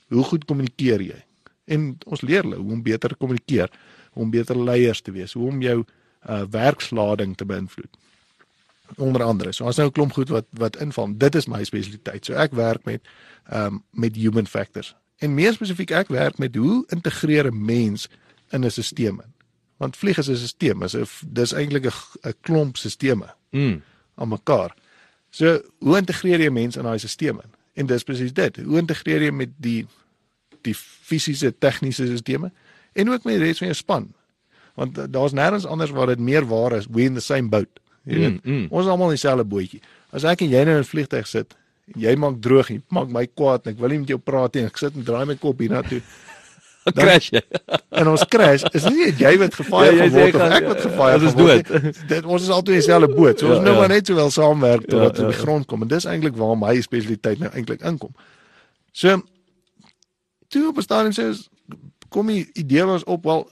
Hoe goed kommunikeer jy? En ons leer hulle hoe om beter te kommunikeer, hoe om beter leiers te wees, hoe om jou uh werkslading te beïnvloed. Onder andere. So as nou 'n klomp goed wat wat inval. Dit is my spesialiteit. So ek werk met ehm um, met human factors. En meer spesifiek ek werk met hoe integreer 'n mens in 'n stelsel in. Want vlieg is 'n stelsel, is 'n dis eintlik 'n 'n klomp stelsels Mm. aan mekaar. So, hoe integreer jy mense in daai stelsel in? En dis presies dit. Hoe integreer jy met die die fisiese tegniese stelsels en ook met die res van jou span? Want daar's nêrens anders waar dit meer waar is we in the same boat. Jy Mm, weet, mm. ons is almal in dieselfde bootjie. As ek en jy nou in 'n vliegtuig sit, jy maak droog, jy maak my kwaad en ek wil nie met jou praat nie. Ek sit en draai my kop hiernatoe Dan crash jy. en ons crash. Is nie jy wat Ja, jy ja, sê word of ek wat gefire ons is word. dood. nie. Dit ons is altyd in dieselfde boot. So ons Ja, nou ja. maar net sowel saamwerk totdat Ja, ons op ja. die grond kom en dis eintlik waar my spesialiteit nou eintlik inkom. So toe op 'n stadium sê ons kom die idee was op wel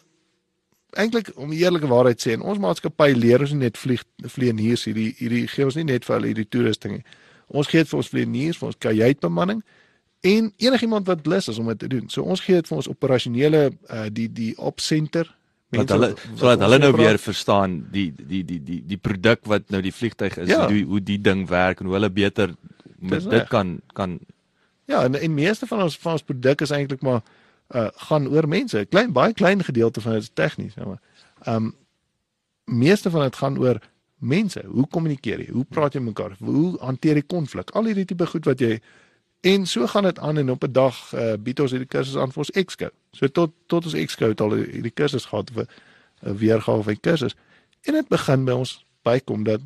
eintlik om die eerlike waarheid sê en ons maatskappy leer ons nie net vlieg vlieëniers hierdie hierdie gee ons nie net vir hulle hierdie toerusting nie. Ons gee dit vir ons vlieëniers, vir ons kajuitbemanning en enigiemand wat lus is om dit te doen. So ons gee dit vir ons operasionele uh, die die op center dat hulle sodat hulle nou weer verstaan die die die die die produk wat nou die vliegtyg is, Ja. hoe hoe die ding werk en hoe hulle beter met Dis dit reg. kan kan Ja, en en meeste van ons van ons produk is eintlik maar uh gaan oor mense. 'n Klein baie klein gedeelte van dit is tegnies, ja maar. Um meeste van dit gaan oor mense. Hoe kommunikeer jy? Hoe praat jy mekaar? Hoe hanteer jy konflik? Al hierdie tipe goed wat jy en so gaan dit aan en op 'n dag uh bied ons hierdie kursus aan vir ons Exco. So tot tot ons Exco het al hierdie kursus gehad vir 'n weergawe van die kursus. En dit begin by ons bykom dat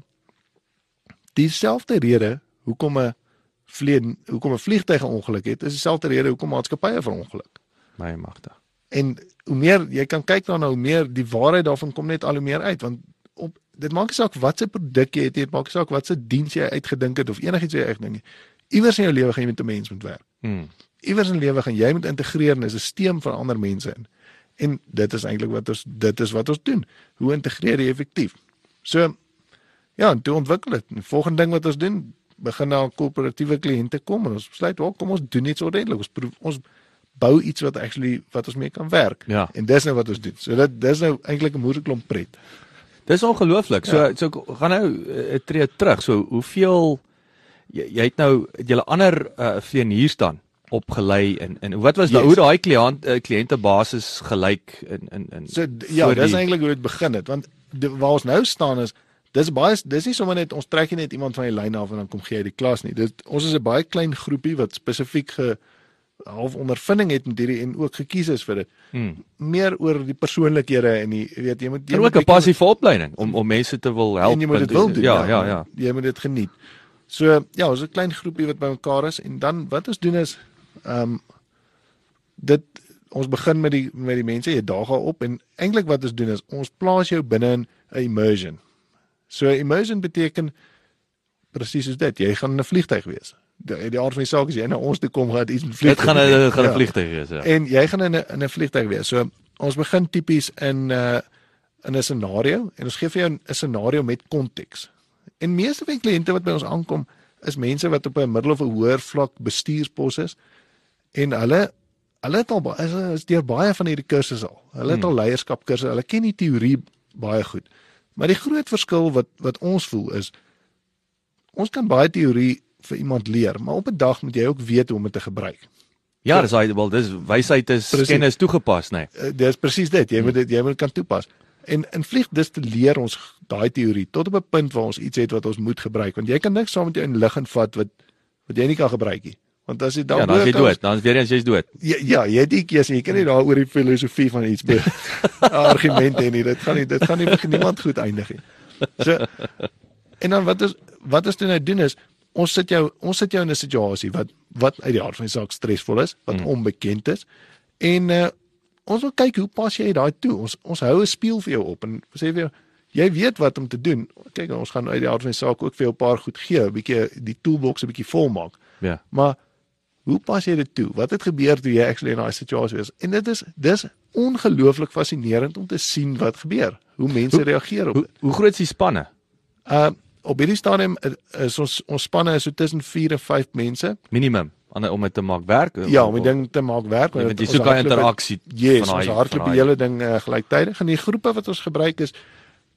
dieselfde rede hoekom 'n vlieg hoekom 'n vliegtuig 'n ongeluk het, is dieselfde rede hoekom maatskappye verongeluk. my magtig. En hoe meer jy kan kyk daarna, hoe meer die waarheid daarvan kom net al hoe meer uit want op dit maak nie saak wat se produk jy het, nie, dit maak nie saak wat se diens jy uitgedink het of enigiets wat jy uitdink nie. Iewers in jou lewe gaan jy met 'n mens moet werk. Hmm. Iewers in lewe gaan jy moet integreer in 'n stelsel van ander mense in. En dit is eintlik wat ons dit is wat ons doen. Hoe integreer jy effektief? So ja, en toe ontwikkel dit. Die volgende ding wat ons doen, begin na korporatiewe kliënte kom en ons besluit, "Wel, kom ons doen iets ordentlik. Ons proef, ons bou iets wat actually wat ons mee kan werk." Ja. En dis nou wat ons doen. So dit dis nou eintlik 'n moerklomp pret. Dis ongelooflik. So Ja. so gaan nou 'n uh, tree terug. So hoeveel jy, jy het nou julle ander uh, vlieëniers dan opgelei en en wat was yes. nou Yes. hoe daai kliënt uh, kliëntebasis gelyk in in in So ja, dis eintlik hoe dit begin het want die, waar ons nou staan is dis baie dis nie sommer net ons trek net iemand van die lyn af en dan kom gee hy die klas nie. Dit ons is 'n baie klein groepie wat spesifiek ge half ondervinding het met hierdie en ook gekies is vir dit. Hmm. Meer oor die persoonlikhede en die jy weet jy moet jy en moet ook 'n passie vir opleiding om om mense te wil help. en jy moet dit wil doen. Ja, ja, ja. Jy moet dit geniet. So ja, ons is 'n klein groepie wat bymekaar is en dan wat ons doen is ehm um, dit ons begin met die met die mense, jy daag haar op en eintlik wat ons doen is ons plaas jou binne in 'n immersion. So immersion beteken presies soos dit, jy gaan in 'n vliegtyg wees. Die, die aard van die saak is jy na ons toe kom gaan iets met Dit vliegtyg. gaan 'n gaan 'n Ja. vliegtyg wees, ja. En jy gaan in 'n in 'n vliegtyg wees. So ons begin tipies in uh in 'n scenario en ons gee vir jou 'n scenario met konteks. En meeste van die kliënte wat by ons aankom is mense wat op 'n middel of 'n hoër vlak bestuurspos is en hulle hulle het al baie is, is deur baie van hierdie kursusse al. Hulle het al leierskapkursusse, hulle ken die teorie baie goed. Maar die groot verskil wat wat ons voel is ons kan baie teorie vir iemand leer, maar op 'n dag moet jy ook weet hoe om dit te gebruik. Ja, dis hy wel dis wysheid is Precies. kennis toegepas, nee. Uh, dis presies dit. Jy moet dit jy moet kan toepas. En in vlieg dis te leer ons daai teorie tot op 'n punt waar ons iets het wat ons moet gebruik want jy kan niks saam met jou in lug invat wat wat jy nie kan gebruik nie. Want as jy dan Ja, dan is jy dood. Dan is weer eens jy's dood. Ja, ja, jy het die keuse. Jy kan nie daar oor die filosofie van iets be argumente hê nie. Dit gaan nie dit gaan nie vir niemand goed eindig nie. So en dan wat is wat ons doen nou doen is ons sit jou ons sit jou in 'n situasie wat wat uit die aard van die saak stresvol is, wat mm. onbekend is. En uh ons wil kyk hoe pas jy daai toe. Ons ons hou 'n spieël vir jou op en sê vir jou jy weet wat om te doen. Kyk, ons gaan uit die aard van die saak ook vir jou 'n paar goed gee, 'n bietjie die toolbox 'n bietjie vol maak. Ja. Maar hoe pas jy dit toe? Wat het gebeur toe jy actually in daai situasie was? En dit is dis ongelooflik fascinerend om te sien wat gebeur. Hoe mense Hoe- reageer op Hoe dit. hoe groot is die spanne? Uh op hierdie stadium is ons ons spanne is so tussen 4 en 5 mense. Minimum aan om dit te maak werk. Ja, om die ding te maak werk. Ja, want jy ons soek daai hardloop- interaksie Yes, van ons daai- hardloop van die hele ding uh, gelyktydig en die groepe wat ons gebruik is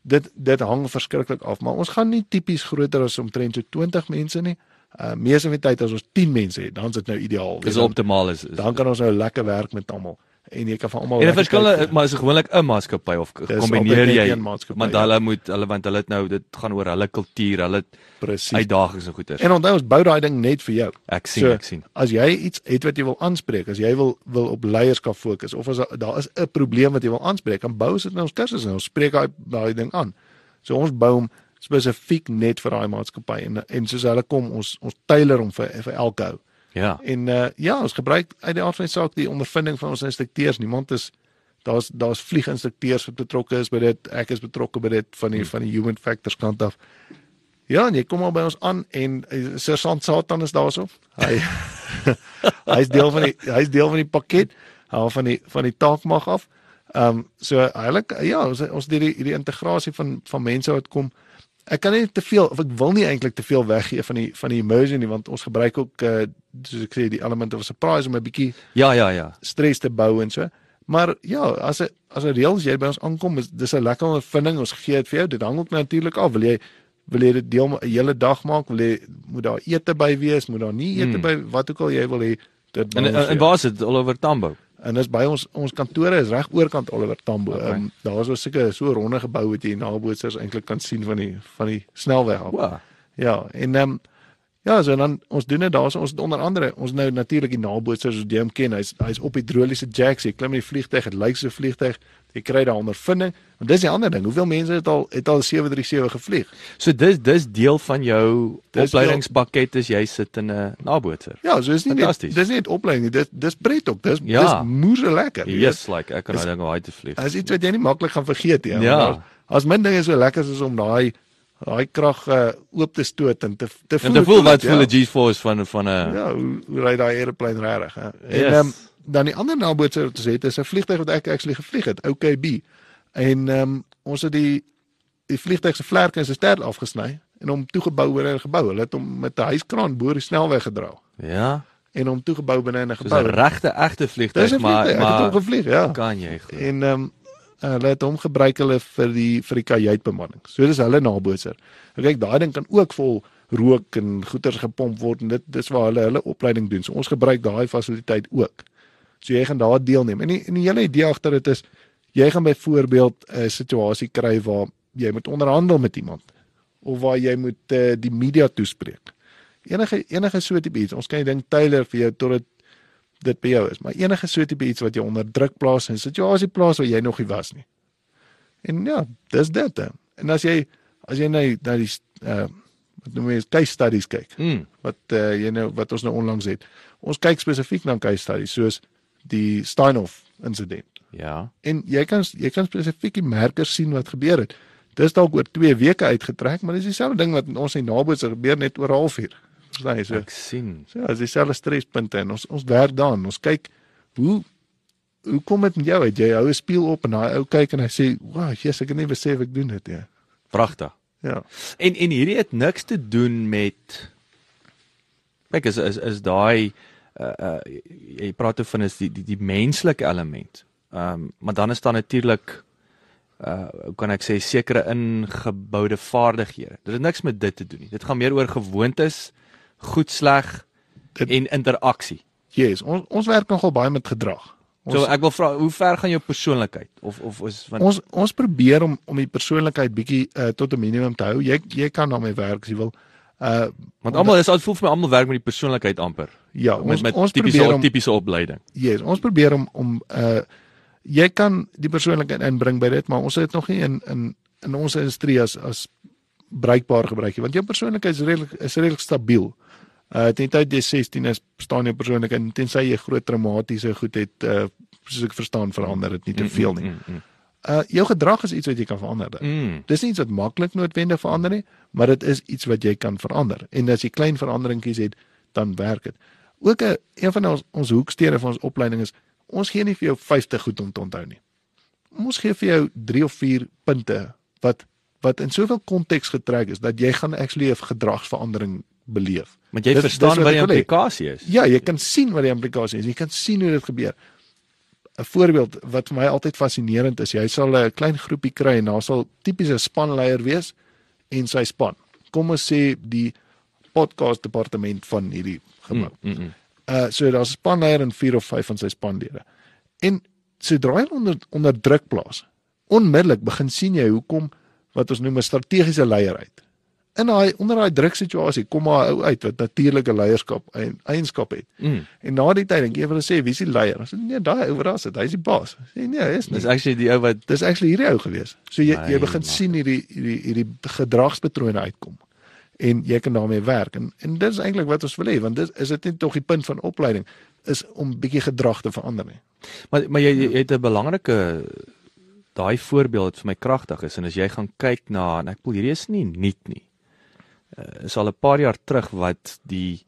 dit dit hang verskriklik af, maar ons gaan nie tipies groter as omtrent so 20 mense nie. Uh meeste van die tyd as ons 10 mense het, dan is dit nou ideaal. Dis optimaal is. is dan kan ons nou lekker werk met almal en jy kan van almal En 'n lekker verskil kyk. maar is gewoonlik 'n maatskappy of kombineer jy want ja. hulle moet hulle want hulle het nou dit gaan oor hulle kultuur, hulle presies. uitdagings en goeters. En onthou ons bou daai ding net vir jou. Ek sien, ek sien. As jy iets het wat jy wil aanspreek, as jy wil wil op leierskap fokus of as daar- daar is 'n probleem wat jy wil aanspreek, dan bou ons dit in ons kursusse en ons spreek daai daai ding aan. So ons bou hom spesifiek net vir daai maatskappy en en soos hulle kom, ons ons tailor hom vir vir elke ou. Ja. En uh ja, ons gebruik uit die aard van die saak die ondervinding van ons instrukteurs. Niemand is daar's daar's vlieginstrukteurs wat betrokke is by dit. Ek is betrokke by dit van die hmm. van die human factors kant af. Ja, en jy kom al by ons aan en uh, Sergeant Satan is daarso. Hy hy's deel van die hy's deel van die pakket, haal van die van die taak mag af. Ehm um, so eintlik ja, ons ons het hierdie hierdie integrasie van van mense wat kom. Ek kan nie te veel of ek wil nie eintlik te veel weggee van die van die immersion nie want ons gebruik ook uh, soos ek sê die element of surprise om 'n bietjie Ja, ja, ja. stres te bou en so. Maar ja, as 'n as 'n reëls jy by ons aankom, is dis 'n lekker ondervinding. Ons gee dit vir jou. Dit hang ook natuurlik af. Wil jy wil jy dit deel 'n hele dag maak? Wil jy moet daar ete by wees? Moet daar nie ete Hmm. by wat ook al jy wil hê? Dit En en, waar is dit? All over Tambo. En dis by ons ons kantore is reg oorkant Oliver Tambo. Okay. Ehm um, daar is so seker so 'n ronde gebou wat jy nabootsers eintlik kan sien van die van die snelweg af. Wow. Ja, en ehm um, ja, so dan ons doen dit daarso ons onder andere ons nou natuurlik die nabootsers soos jy hom ken. Hy's hy's op hidroliese jacks. Jy klim in die vliegtyg, dit lyk so 'n vliegtyg. Jy kry daar ondervinding. Want dis die ander ding. Hoeveel mense het al het al 737 gevlieg? So dis dis deel van jou Dis opleidingspakket is jy sit in 'n nabootser. Ja, so is nie net dis nie net opleiding nie. Dis dis pret ook. Dis Ja. dis moeë lekker. Yes, like ek kan nou dink hoe hy te vlieg. Dis iets wat jy nie maklik gaan vergeet nie. Ja. Maar As min dinge so lekker is om daai daai krag uh, oop te stoot en te te voel. En te voel wat ja. voel 'n G-force van van 'n Ja, hoe, hoe ry daai aeroplane regtig, hè? En Yes. ehm dan die ander nabootser wat ons het is 'n vliegtyg wat ek actually gevlieg het, OKB. En ehm ons het die die vliegtyg se vlerke en sy stert afgesny en hom toegebou oor 'n gebou. Hulle het hom met 'n hyskraan bo die snelweg gedra Ja. en hom toegebou binne in 'n gebou. 'n regte egte vliegtuig 'n maar vliegtyg. Ek het hom maar gevlieg, ja. kan jy glo. En ehm um, hulle het hom gebruik hulle vir die vir die kajuitbemanning. So dis hulle nabootser. En kyk, daai ding kan ook vol rook en goeters gepomp word en dit dis waar hulle hulle opleiding doen. So ons gebruik daai fasiliteit ook. So jy gaan daar deelneem. En die, en die hele idee agter dit is jy gaan byvoorbeeld 'n situasie kry waar jy moet onderhandel met iemand of waar jy moet uh, die media toespreek. Enige enige so tipe iets. Ons kan die ding tailor vir jou tot dit dit by jou is, maar enige so tipe iets wat jou onder druk plaas en 'n situasie plaas waar jy nog nie was nie. En ja, dis dit. hè. En as jy as jy nou na die uh wat noem jy case studies kyk Mm. wat uh, jy nou wat ons nou onlangs het. Ons kyk spesifiek na case studies soos die Steinhoff insident. Ja. En jy kan jy kan spesifiek die merkers sien wat gebeur het. Dis dalk oor 2 weke uitgetrek, maar dis dieselfde ding wat in ons in nabootse gebeur net oor 'n halfuur. Verstaan jy so? Ek sien. So ja, dis dieselfde strespunte en ons ons werk daaraan. Ons kyk hoe hoe kom dit met jou uit? Jy hou 'n spieël op en daai ou kyk en hy sê, "Wow, Jesus, ek het nie besef ek doen dit nie." Pragtig. Ja. En en hierdie het niks te doen met kyk is is is daai uh, uh jy praat oor van is die die, die menslike element. Ehm um, maar dan is daar natuurlik uh hoe kan ek sê sekere ingeboude vaardighede. Dit het niks met dit te doen nie. Dit gaan meer oor gewoontes, goed sleg Dit- en interaksie. Yes, ons ons werk nogal baie met gedrag. Ons So ek wil vra hoe ver gaan jou persoonlikheid of of is van ons ons probeer om om die persoonlikheid bietjie uh, tot 'n minimum te hou. Jy jy kan daarmee werk as jy wil. Uh want almal is al voel vir my almal werk met die persoonlikheid amper. ja, Met ons met ons tipiese om tipiese opleiding. yes, ons probeer om om uh jy kan die persoonlikheid inbring by dit, maar ons het dit nog nie in in in ons industrie as as bruikbaar gebruik nie, want jou persoonlikheid is redelik is redelik stabiel. Uh teen tyd jy 16 is, staan jou persoonlikheid en tensy jy groot traumatiese goed het uh soos ek verstaan verander dit nie te veel nie. Mm, mm, Uh jou gedrag is iets wat jy kan verander. mm. Dis nie iets wat maklik noodwendig verander nie, maar dit is iets wat jy kan verander. En as jy klein veranderingkies het, dan werk dit. Ook 'n een van ons ons hoekstene van ons opleiding is ons gee nie vir jou 50 goed om te onthou nie. Ons gee vir jou 3 of 4 punte wat wat in soveel konteks getrek is dat jy gaan actually 'n gedragsverandering beleef. Want jy Dis- verstaan dis wat wat die implikasie is. Ja, jy kan sien wat die implikasie is. Jy kan sien hoe dit gebeur. 'n Voorbeeld wat vir my altyd fascinerend is, jy sal 'n klein groepie kry en daar sal tipiese spanleier wees en sy span. Kom ons sê die podcast departement van hierdie gebou. Mm, mm, mm. Uh so daar's 'n spanleier en 4 of 5 van sy spanlede. En sodra hy onder onder druk plaas, onmiddellik begin sien jy hoekom wat ons noem 'n strategiese leier uit. In daai onder daai druksituasie kom maar 'n ou uit wat natuurlike leierskap en eienskap het. Mm. En na die tyd dink jy hulle sê wie is die leier? Ons sê nee, daai ou wat daar sit, hy's die baas. Sê nee, hy is nie. Dis actually die ou wat Dis actually hierdie ou gewees. So jy Nee, jy begin man. sien hierdie hierdie hierdie gedragspatrone uitkom. En jy kan daarmee werk. En en dit is eintlik wat ons wil hê, want dit is dit net tog die punt van opleiding is om bietjie gedrag te verander nie. maar maar jy, jy het 'n belangrike daai voorbeeld wat vir my kragtig is en as jy gaan kyk na en ek bedoel hierdie is nie nuut nie. Uh, is al 'n paar jaar terug wat die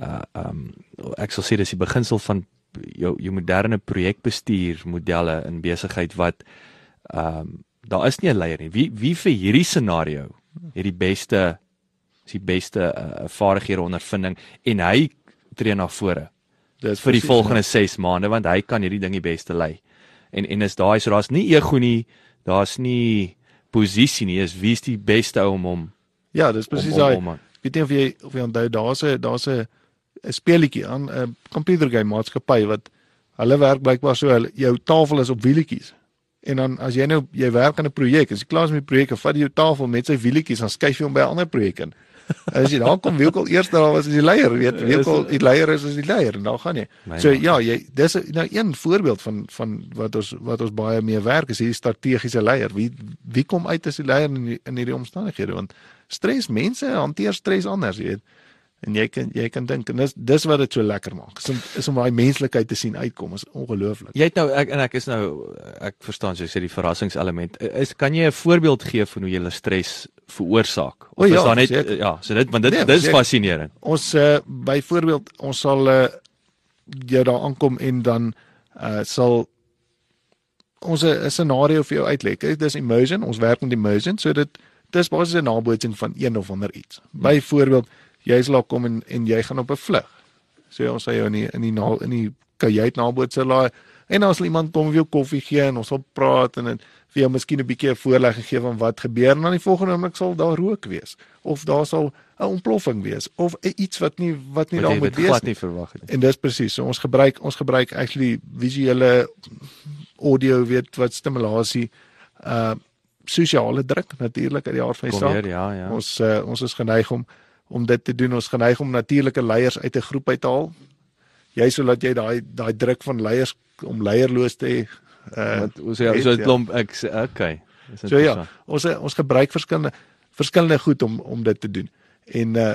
uh um ek sal sê dis die beginsel van jou jou moderne projekbestuur modelle in besigheid wat um daar is nie 'n leier nie. Wie wie vir hierdie scenario het die beste is die beste uh, vaardighede ondervinding en hy tree na vore. Dis vir die volgende 6 maande want hy kan hierdie ding die beste lei. En en is daai so daar's nie ego nie, daar's nie posisie nie, is wie's die beste ou om hom Ja, dis presies daai. Weet jy of jy of jy onthou daar's 'n daar's 'n 'n speletjie aan 'n computergame maatskappy wat hulle werk blykbaar so hulle jou tafel is op wielietjies. En dan as jy nou jy werk aan 'n projek, as jy klaar is met die projek, vat jy jou tafel met sy wielietjies dan skuif jy hom by 'n ander projek in. As jy daar kom, wie ook al eers daar was as die leier, weet wie ook al die leier is as die leier en dan gaan jy. So ja, jy dis nou een voorbeeld van van wat ons wat ons baie mee werk is hierdie strategiese leier. Wie wie kom uit as die leier in die, in hierdie omstandighede want stres mense hanteer stres anders, jy weet. En jy kan jy kan dink en dis dis wat dit so lekker maak. Is om is om daai menslikheid te sien uitkom is ongelooflik. Jy het nou ek en ek is nou ek verstaan so jy sê die verrassingselement. Is kan jy 'n voorbeeld gee van hoe jy stres veroorsaak? O ja, is daar net seker. ja, so dit want dit Nee, dit is seker. fascinerend. Ons uh, byvoorbeeld ons sal uh, jou daar aankom en dan uh, sal ons 'n scenario vir jou uitlê. Dis immersion, ons werk met immersion, so dit dis basies 'n nabootsing van een of ander iets. Byvoorbeeld, jy sal kom en en jy gaan op 'n vlug. So ons sê jou in die in die na, in die kajuit nabootsing laai en dan sal iemand kom vir jou koffie gee en ons sal praat en, en vir jou miskien 'n bietjie 'n voorlegging gee van wat gebeur en dan die volgende oomblik sal daar rook wees of daar sal 'n ontploffing wees of iets wat nie wat nie daar moet wees glad nie. verwag het. En dis presies. So ons gebruik ons gebruik actually visuele audio weet wat stimulasie uh sosiale druk natuurlik uit die aard van die saak. ja, ja. Ons uh, ons is geneig om om dit te doen. Ons geneig om natuurlike leiers uit 'n groep uit te haal. Jy sodat jy daai daai druk van leiers om leierloos te hê. Uh Want ons ja, so 'n ja. klomp ek sê okay. So ja, ons ons gebruik verskillende verskillende goed om om dit te doen. En uh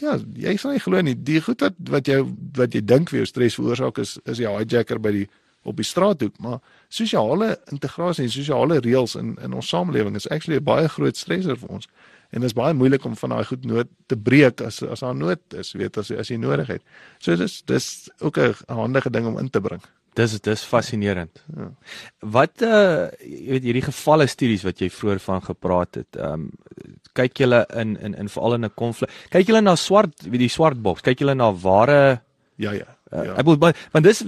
ja, jy sal nie glo nie, die goed wat wat jou wat jy dink vir jou stres veroorsaak is is die hijacker by die op die straathoek, maar sosiale integrasie en sosiale reëls in in ons samelewing is actually 'n baie groot stresser vir ons. En dit is baie moeilik om van daai goed nood te breek as as daar nood is, weet as as jy nodig het. So dis dis ook 'n handige ding om in te bring. Dis dis fascinerend. Ja. Wat uh jy weet hierdie gevalle studies wat jy vroeër van gepraat het. Ehm um, kyk julle in in in veral in 'n konflik. Kyk julle na swart wie die swart boks. Kyk julle na ware Ja ja. Uh, ja. ek bedoel maar- want dis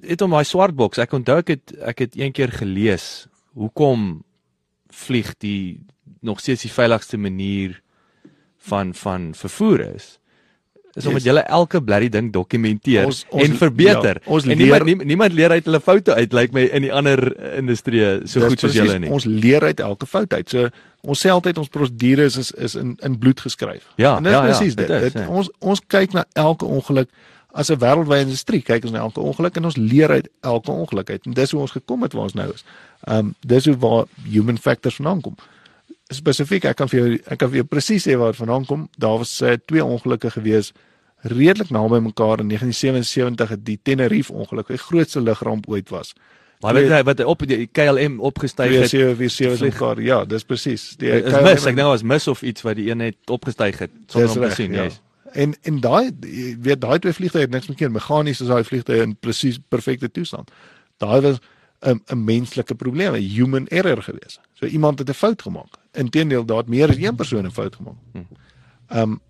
dit om my swart boks. Ek onthou ek het ek het een keer gelees hoekom vlieg die nog steeds die veiligigste manier van van vervoer is. Is omdat Yes. julle elke blerrie ding dokumenteer Ons- ons- en verbeter. ja, ons en niemand leer- nie, niemand leer uit hulle foute uit lyk like my in die ander industrie so goed soos julle nie. Ons leer uit elke fout uit. So ons sê altyd ons prosedures is is in in bloed geskryf. Ja, en dis ja, ja, presies dit dit. is, dit ja. ons ons kyk na elke ongeluk as 'n wêreldwye industrie. Kyk ons na elke ongeluk en ons leer uit elke ongeluk uit. En dis hoe ons gekom het waar ons nou is. Um dis hoe waar human factors vandaan kom. Spesifiek, ek kan vir jou ek kan vir jou presies sê waar dit vandaan kom. Daar was uh, twee ongelukke gewees redelik naby mekaar in 1977 het die Tenerife ongeluk, die grootste lugramp ooit was. Maar weet jy wat op die KLM opgestyg het? 2747 vlieg. mekaar. Ja, dis presies. Die Is KLM mis, ek dink was mis of iets wat die een net opgestyg het sonder om te sien, ja. yes. En en daai weet daai twee vliegtye het niks meer meganies as daai vliegtye in presies perfekte toestand. Daai was 'n 'n menslike probleem, 'n human error gewees. So iemand het 'n fout gemaak. Inteendeel, daar het meer as een persoon 'n fout gemaak. Ehm um,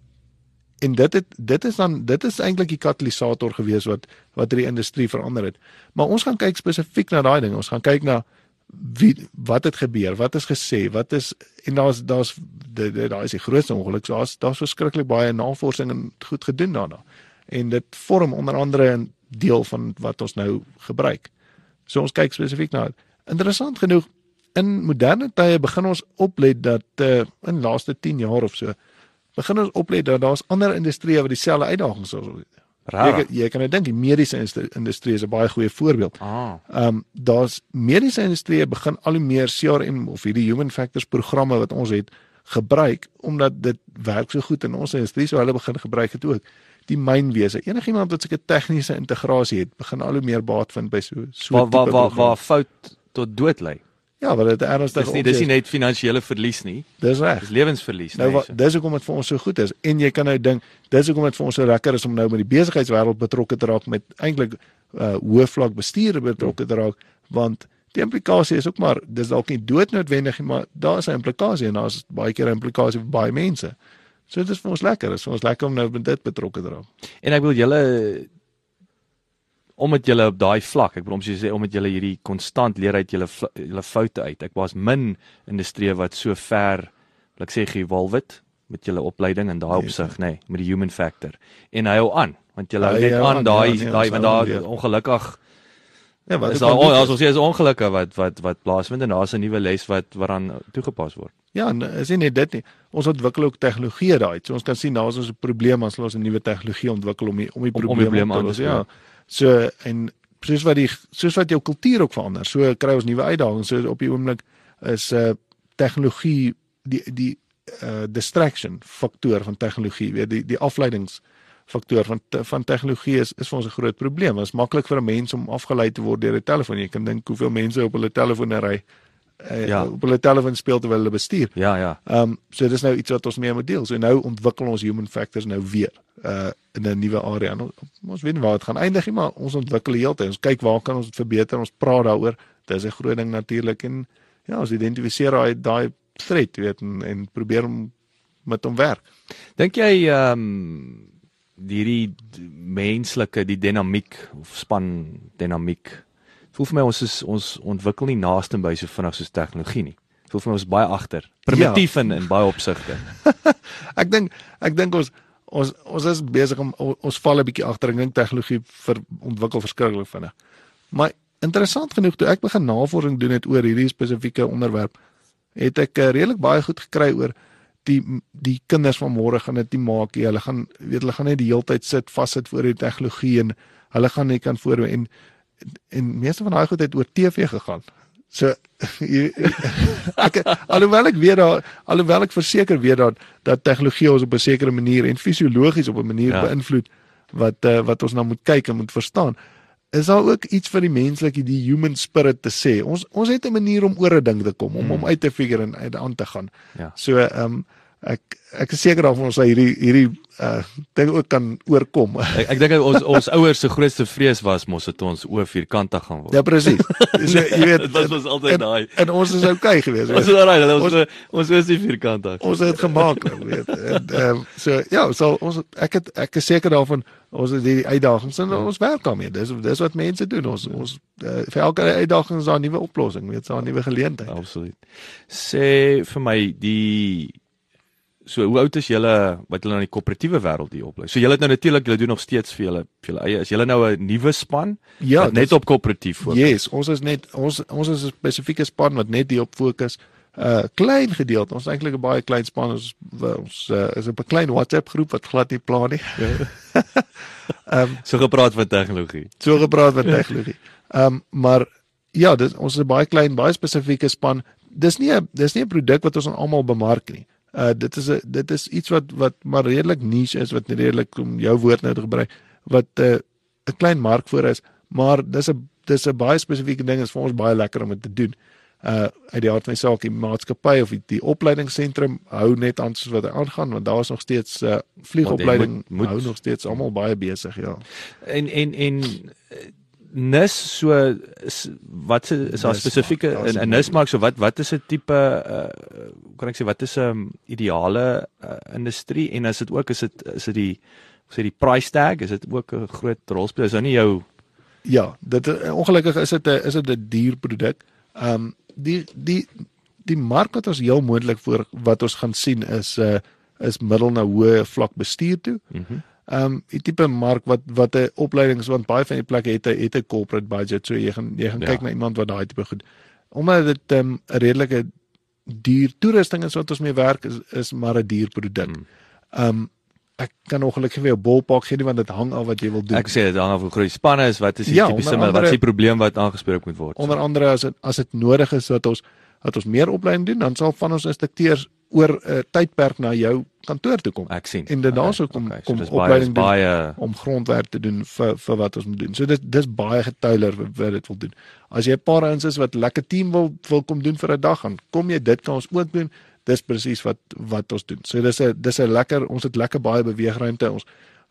en dit het dit is dan dit is eintlik die katalisator gewees wat wat die industrie verander het. Maar ons gaan kyk spesifiek na daai ding. Ons gaan kyk na wie wat het gebeur, wat is gesê, wat is en daar's daar's daar is die grootste ongeluk. So daar's daar's verskriklik baie navorsing en goed gedoen daarna. En dit vorm onder andere 'n deel van wat ons nou gebruik. So ons kyk spesifiek na. Interessant genoeg in moderne tye begin ons oplet dat uh, in laaste 10 jaar of so begin ons oplet dat daar's ander industrieë wat dieselfde uitdagings het. Jy, jy kan nou dink die mediese industrie- is 'n baie goeie voorbeeld. Ah. Ehm um, daar's mediese industrie begin al hoe meer CRM of hierdie human factors programme wat ons het gebruik omdat dit werk so goed in ons industrie so hulle begin gebruik dit ook. Die mynwese. Enigiemand wat sulke tegniese integrasie het, begin al hoe meer baat vind by so so Waar waar tipe waar programme. waar fout tot dood lei. Ja, want dit ernstig Dis nie dis nie net finansiële verlies nie, Dis reg. dis lewensverlies Nou wat dis hoekom dit vir ons so goed is en jy kan nou dink dis hoekom dit vir ons so lekker is om nou met die besigheidswêreld betrokke te raak met eintlik uh hoë vlak bestuur betrokke te raak want die implikasie is ook maar dis dalk nie doodnoodwendig nie maar daar is 'n implikasie en daar's baie keer 'n implikasie vir baie mense. So dit is vir ons lekker, dit is vir ons lekker om nou met dit betrokke te raak. En ek wil julle omdat julle op daai vlak, ek bedoel om jy sê omdat julle hierdie konstant leer uit julle julle foute uit. Ek was min industrie wat so ver, wil ek sê gevolg het met julle opleiding in daai Yes, opsig, nê, nee, met die human factor. En hy hou aan, want julle hou net aan daai ja, nee, daai want daar leer. ongelukkig Ja, wat is daar al as ons sê is ongelukke wat wat wat plaasvind en daar's 'n nuwe les wat waaraan toegepas word. Ja, is nie net dit nie. Ons ontwikkel ook tegnologie daai. So ons kan sien daar is ons 'n probleem as ons 'n nuwe tegnologie ontwikkel om die, om die Om- om probleem, die probleem aan te los. Ja. So en soos wat die soos wat jou kultuur ook verander, so kry ons nuwe uitdagings. So op die oomblik is 'n uh, tegnologie die die uh distraction faktor van tegnologie, weet die die afleidings faktor van te, van tegnologie is is vir ons 'n groot probleem. Dit is maklik vir 'n mens om afgelei te word deur 'n telefoon. Jy kan dink hoeveel mense op hulle telefone ry. Uh, Ja. op hulle telefoon speel terwyl hulle bestuur. Ja, ja. Ehm um, so dis nou iets wat ons mee moet deel. So nou ontwikkel ons human factors nou weer uh in 'n nuwe area. En ons, weet nie waar dit gaan eindig nie, maar ons ontwikkel heeltyd. Ons kyk waar kan ons dit verbeter. Ons praat daaroor. Dis 'n groot ding natuurlik en ja, ons identifiseer daai daai threat, weet en, en probeer om met hom werk. Dink jy ehm um, hierdie menslike die dinamiek of span dinamiek voel vir my ons is ons ontwikkel nie naaste by so vinnig soos tegnologie nie. Voel vir my ons is baie agter. Primitief ja. in in baie opsigte. Ek dink ek dink ons ons ons is besig om ons val 'n bietjie agter. Dink tegnologie ver, ontwikkel verskriklik vinnig. Maar interessant genoeg toe ek begin navorsing doen het oor hierdie spesifieke onderwerp, het ek uh, redelik baie goed gekry oor die die kinders van môre gaan dit nie maak nie. Hulle gaan weet hulle gaan net die hele tyd sit vassit voor die tegnologie en hulle gaan net kan voor en en meeste van daai goed het oor TV gegaan. So jy- ek alhoewel ek weet daar alhoewel ek verseker weet dat dat tegnologie ons op 'n sekere manier en fisiologies op 'n manier Ja. beïnvloed wat uh, wat ons nou moet kyk en moet verstaan. Is daar ook iets vir die menslike die human spirit te sê? Ons ons het 'n manier om oor 'n ding te kom, om Mm. hom uit te figure en uit aan te gaan. Ja. So ehm um, ek ek is seker daarvan ons sal hierdie hierdie uh ding ook kan oorkom. Ek ek dink ons ons ouers se grootste vrees was mos dit ons oë vierkantig gaan word. ja presies. So jy weet Dit was altyd en- daai. En ons is okay geweest. Ons is alraai, ons Ons- ons, is nie vierkantig. ons het gemaak, weet. En ehm so ja, so ons ek het ek is seker daarvan ons het hierdie uitdagings en Ja. ons werk daarmee. Dis dis wat mense doen. Ons ons uh, vir elke uitdaging is daar 'n nuwe oplossing, weet, daar 'n nuwe geleentheid. Absoluut. Sê vir my die so hoe oud is julle wat julle in die koöperatiewe wêreld hier oplei? So julle het nou natuurlik julle doen nog steeds vir julle vir julle eie. Is julle nou 'n nuwe span Ja, wat net op koöperatief fokus? Yes, ons is net ons ons is 'n spesifieke span wat net hierop fokus. Uh klein gedeelte. Ons is eintlik 'n baie klein span. Ons ons uh, is op 'n klein WhatsApp groep wat glad nie pla nie. Ehm So gepraat van tegnologie. so gepraat van tegnologie. Ehm um, maar ja, dis ons is 'n baie klein, baie spesifieke span. Dis nie 'n dis nie 'n produk wat ons aan almal bemark nie. Uh dit is 'n dit is iets wat wat maar redelik niche is wat redelik om jou woord nou te gebruik wat 'n uh, 'n klein mark voor is, maar dis 'n dis 'n baie spesifieke ding is vir ons baie lekker om dit te doen. Uh uit die hart van die saak die maatskappy of die, die opleidingsentrum hou net aan soos wat hy aangaan want daar is nog steeds uh vliegopleiding moet- moet- hou nog steeds almal baie besig, ja. En en en eh, nis so is, wat se is daar Nismark, spesifieke in 'n nismark so wat wat is 'n tipe uh hoe kan ek sê wat is 'n um, ideale uh, industrie? En is dit ook is dit is dit die sê die price tag? Is dit ook 'n groot rolspel? Is nou nie jou Ja, dit ongelukkig is dit 'n is dit 'n duur produk. Ehm um, die die die mark wat ons heel moontlik voor wat ons gaan sien is 'n uh, is middel na hoë vlak bestuur toe. mhm. mm Ehm um, die tipe mark wat wat 'n opleidings want baie van die plekke het 'n het 'n corporate budget, so jy gaan jy gaan Ja. kyk na iemand wat daai tipe goed. Omdat dit ehm, 'n um, redelike duur toerusting is wat ons mee werk is is maar 'n duur produk. Mm. Ehm um, ek kan ongelukkig nie 'n ballpark gee nie want dit hang af wat jy wil doen. ek sê dit hang af hoe groot die spanne is wat is die Ja, tipiese wat is die probleem wat aangespreek moet word Onder andere as dit as dit nodig is dat ons dat ons meer opleiding doen, dan sal van ons instrukteurs oor 'n uh, tydperk na jou kantoor toe kom. Ek sien. En dit daarso kom okay, so kom baie, opleiding dis doen baie om grondwerk te doen vir vir wat ons moet doen. So dit dis baie getuiler wat dit wil doen. As jy 'n paar ouens is wat lekker team wil wil kom doen vir 'n dag, dan kom jy dit kan ons ook doen. Dis presies wat wat ons doen. So dis 'n dis 'n lekker ons het lekker baie beweegruimte. Ons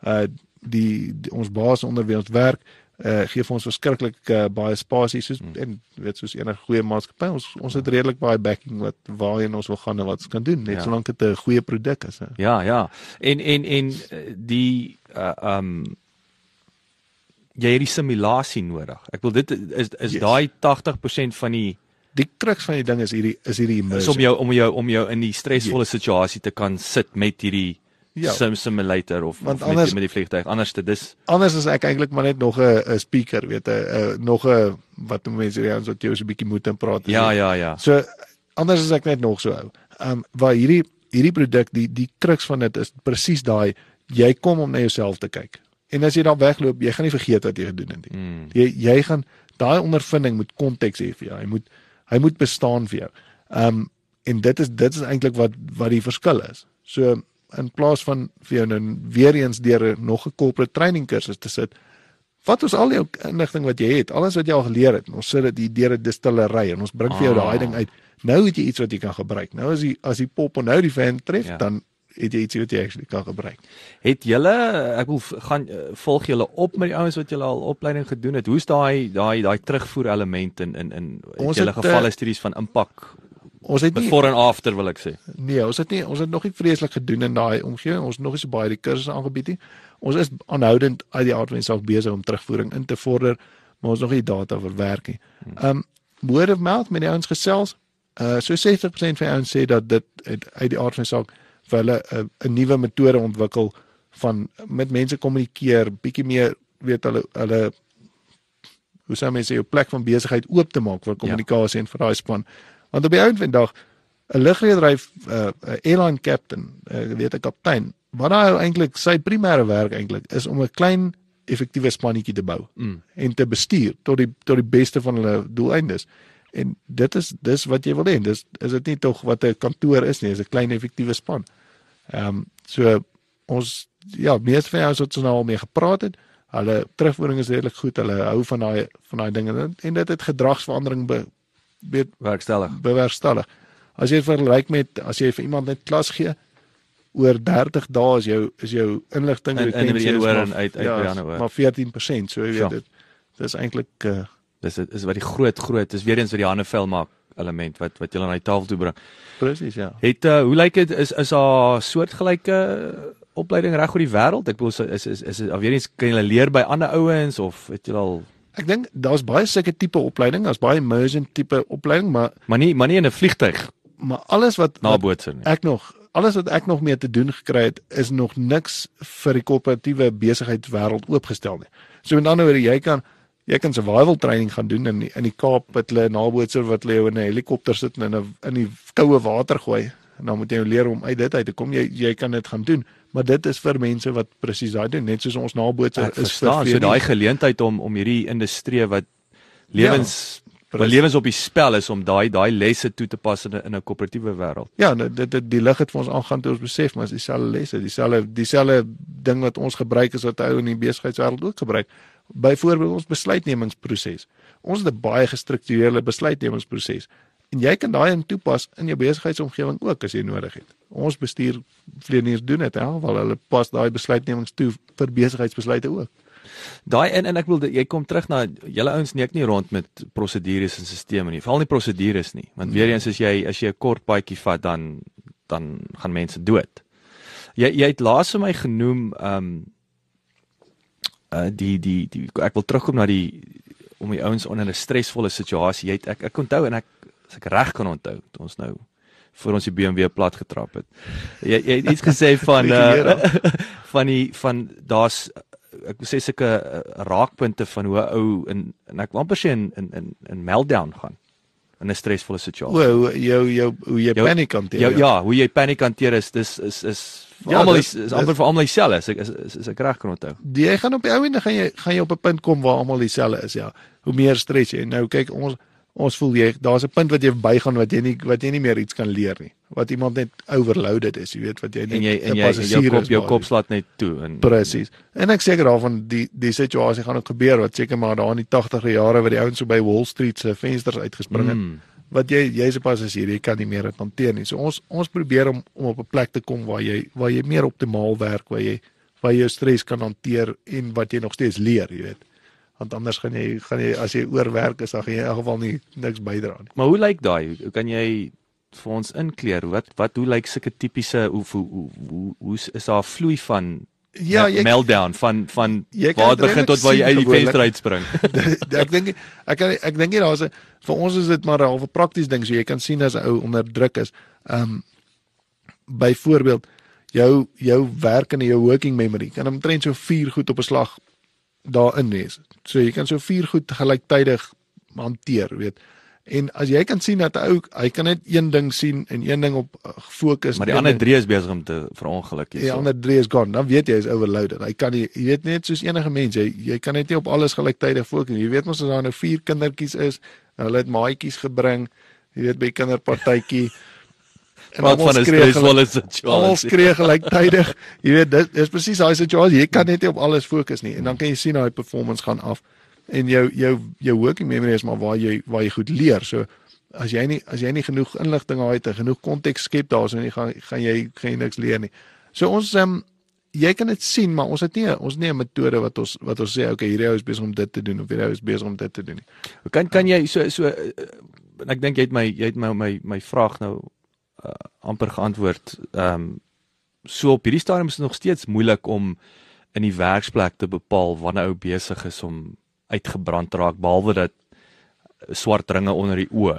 uh die, die ons baas onder wie ons werk uh gee vir ons verskriklik uh, baie spasie soos hmm. en weet soos enige goeie maatskappy ons ons het redelik baie backing wat waarheen ons wil gaan en wat ons kan doen net ja. solank dit 'n goeie produk is. He. Ja, ja. En en en eh, die uh um jy het die simulasie nodig. Ek wil dit is is yes. daai 80% van die die kruks van die ding is hierdie is hierdie immersion. Is om jou om jou om jou in die stresvolle yes. situasie te kan sit met hierdie ja. sim simulator of, of anders, met, met die vliegtuig. Anders dit is anders is ek eintlik maar net nog 'n speaker, weet jy, nog 'n wat mense hier ons wat jy so 'n bietjie moet en praat. Ja, ja, ja. So anders is ek net nog so ou. Ehm um, waar hierdie hierdie produk die die kruks van dit is presies daai jy kom om na jouself te kyk. En as jy dan wegloop, jy gaan nie vergeet wat jy gedoen het nie. Mm. Jy jy gaan daai ondervinding moet konteks hê vir jou. Hy moet hy moet bestaan vir jou. Ehm um, en dit is dit is eintlik wat wat die verskil is. So in plaas van vir jou nou weer eens deur nog 'n corporate training kursus te sit. Wat ons al jou inligting wat jy het, alles wat jy al geleer het, ons sit dit hier deur 'n distillery en ons bring vir jou daai ding uit. Nou het jy iets wat jy kan gebruik. Nou as jy as jy pop en nou die fan tref, ja. dan het jy iets wat jy actually kan gebruik. Het julle ek wil gaan eh, volg julle op met die ouens wat julle al opleiding gedoen het. Hoe's daai daai daai terugvoer element in in in julle eh, gevalle studies van impak Ons het nie voor en after wil ek sê. Nee, ons het nie ons het nog nie vreeslik gedoen in daai omgewing. Ons nog nie so baie die kursusse aangebied nie. Ons is aanhoudend uit die aard van die saak besig om terugvoering in te vorder, maar ons nog nie data verwerk nie. Um word of mouth met die ouens gesels. Uh so 60% van ouens sê dat dit uit die aard van die saak vir hulle 'n uh, nuwe metode ontwikkel van met mense kommunikeer, bietjie meer weet hulle hulle hoe sou mense jou plek van besigheid oop te maak vir kommunikasie ja. en vir daai span. Want op die ount vandag 'n lugredery 'n uh, airline captain, uh, weet 'n kaptein, wat hy eintlik sy primêre werk eintlik is om 'n klein effektiewe spannetjie te bou mm. en te bestuur tot die tot die beste van hulle doeleindes. En dit is dis wat jy wil hê. Dis is dit nie tog wat 'n kantoor is nie, is 'n klein effektiewe span. Ehm um, so ons ja, meeste van ons het ons nou al mee gepraat het. Hulle terugvoering is redelik goed. Hulle hou van daai van daai dinge en dit het gedragsverandering be, weet werkstellig. Bewerkstellig. As jy vergelyk met as jy vir iemand net klas gee oor 30 dae is jou is jou inligting retensie oor en uit uit ja, by ander oor. Maar 14%, so jy weet dit. Dis eintlik uh dis is wat die groot groot is weer eens wat die hande vel maak element wat wat jy aan die tafel toe bring. Presies, ja. Het uh hoe lyk dit is is daar soortgelyke opleiding reg oor die wêreld? Ek bedoel is is is, is weer eens kan jy leer by ander ouens of het jy al Ek dink daar's baie sulke tipe opleiding, daar's baie immersion tipe opleiding, maar maar nie maar nie in 'n vliegtyg. Maar alles wat nabootser nie. Ek nog alles wat ek nog mee te doen gekry het is nog niks vir die korporatiewe besigheidswêreld oopgestel nie. So met ander woorde, jy kan jy kan survival training gaan doen in die, in die Kaap met hulle nabootser wat hulle jou in 'n helikopter sit en in 'n in die koue water gooi. En dan moet jy leer om uit dit uit te kom. Jy jy kan dit gaan doen maar dit is vir mense wat presies daai doen net soos ons nabootse is verstaan, vir so daai geleentheid om om hierdie industrie wat lewens ja, wat lewens op die spel is om daai daai lesse toe te pas in 'n in 'n koöperatiewe wêreld. Ja, nou, dit dit die lig het vir ons aangaan toe ons besef maar is dieselfde lesse, dieselfde dieselfde ding wat ons gebruik is wat ou in die besigheidswêreld ook gebruik. Byvoorbeeld ons besluitnemingsproses. Ons het 'n baie gestruktureerde besluitnemingsproses en jy kan daai in toepas in jou besigheidsomgewing ook as jy nodig het. Ons bestuur vleieniers doen dit, want hulle pas daai besluitnemings toe vir besigheidsbesluite ook. Daai en en ek wil jy kom terug na julle ouens neek nie rond met prosedures en sisteme nie. Veral nie prosedures nie, want weer eens as jy as jy 'n kort paadjie vat dan dan gaan mense dood. Jy jy het laas vir my genoem ehm um, uh die die die ek wil terugkom na die om die ouens onder 'n stresvolle situasie. Jy het ek ek onthou en ek as ek reg kan onthou, ons nou voor ons die BMW plat getrap het. Jy jy het iets gesê van uh, van die van daar's ek sê sulke uh, raakpunte van hoe ou in en ek amper sê in in in in meltdown gaan in 'n stresvolle situasie. O, jou jou hoe jy paniek hanteer. Ja, ja, hoe jy paniek hanteer is dis is is ja, almal is, is amper vir almal dieselfde. Is is, is, is ek reg kan onthou. Jy gaan op die ou ende gaan jy gaan jy op 'n punt kom waar almal dieselfde is, ja. Hoe meer stres jy. Nou kyk ons ons voel jy daar's 'n punt wat jy verbygaan wat jy nie wat jy nie meer iets kan leer nie. Wat iemand net overloaded is, jy weet wat jy net En jy en 'n jy en jou kop is jou kop slaat net toe en Presies. En ek seker daarvan die die situasie gaan ook gebeur wat seker maar daar in die 80e jare wat die ouens so by Wall Street se vensters uitgespring het. Mm. Wat jy jy's 'n passasier, jy kan nie meer dit hanteer nie. So ons ons probeer om om op 'n plek te kom waar jy waar jy meer optimaal werk, waar jy waar jy jou stres kan hanteer en wat jy nog steeds leer, jy weet. Want anders gaan jy gaan jy as jy oorwerk is, dan gaan jy in elk geval nie niks bydra nie. Maar hoe lyk daai? Hoe kan jy vir ons inkleer? Wat wat hoe lyk sulke tipiese hoe hoe hoe, hoe, hoe is daar vloei van Ja, jy meltdown van van Jy waar dit begin tot waar jy uit die venster uitspring. ek dink ek kan ek dink nie daar's 'n vir ons is dit maar 'n halfe prakties ding so jy kan sien as 'n ou onder druk is. Ehm um, byvoorbeeld jou jou werkende jou working memory kan omtrent so 4 goed op 'n slag daarin wees. So jy kan so 4 goed gelyktydig hanteer, weet. En as jy kan sien dat 'n ou hy kan net een ding sien en een ding op uh, fokus Maar die ander drie is besig om te verongeluk Die hierso. ander drie is gone. Dan weet jy is overloaded. Hy kan nie jy weet net soos enige mens, jy jy kan net nie op alles gelyktydig fokus nie. Jy weet mos as daar nou vier kindertjies is, hulle het maatjies gebring, jy weet by kinderpartytjie. Praat almal van 'n stresvolle Almal situasie. skree gelyktydig. Jy weet dit dis presies daai situasie. Jy kan net nie op alles fokus nie en dan kan jy sien daai performance gaan af. En jou jou jou working memory is maar waar jy waar jy goed leer. So as jy nie as jy nie genoeg inligting het en genoeg konteks skep daarso nie gaan gaan jy gaan jy niks leer nie. So ons ehm um, jy kan dit sien, maar ons het nie ons het nie 'n metode wat ons wat ons sê okay, hierdie ou is besig om dit te doen of hierdie ou is besig om dit te doen nie. Kan kan jy so so uh, ek dink jy het my jy het my my my vraag nou uh, amper geantwoord. Ehm um, so op hierdie stadium is dit nog steeds moeilik om in die werksplek te bepaal wanneer ou besig is om uitgebrand te raak behalwe dat swart ringe onder die oë.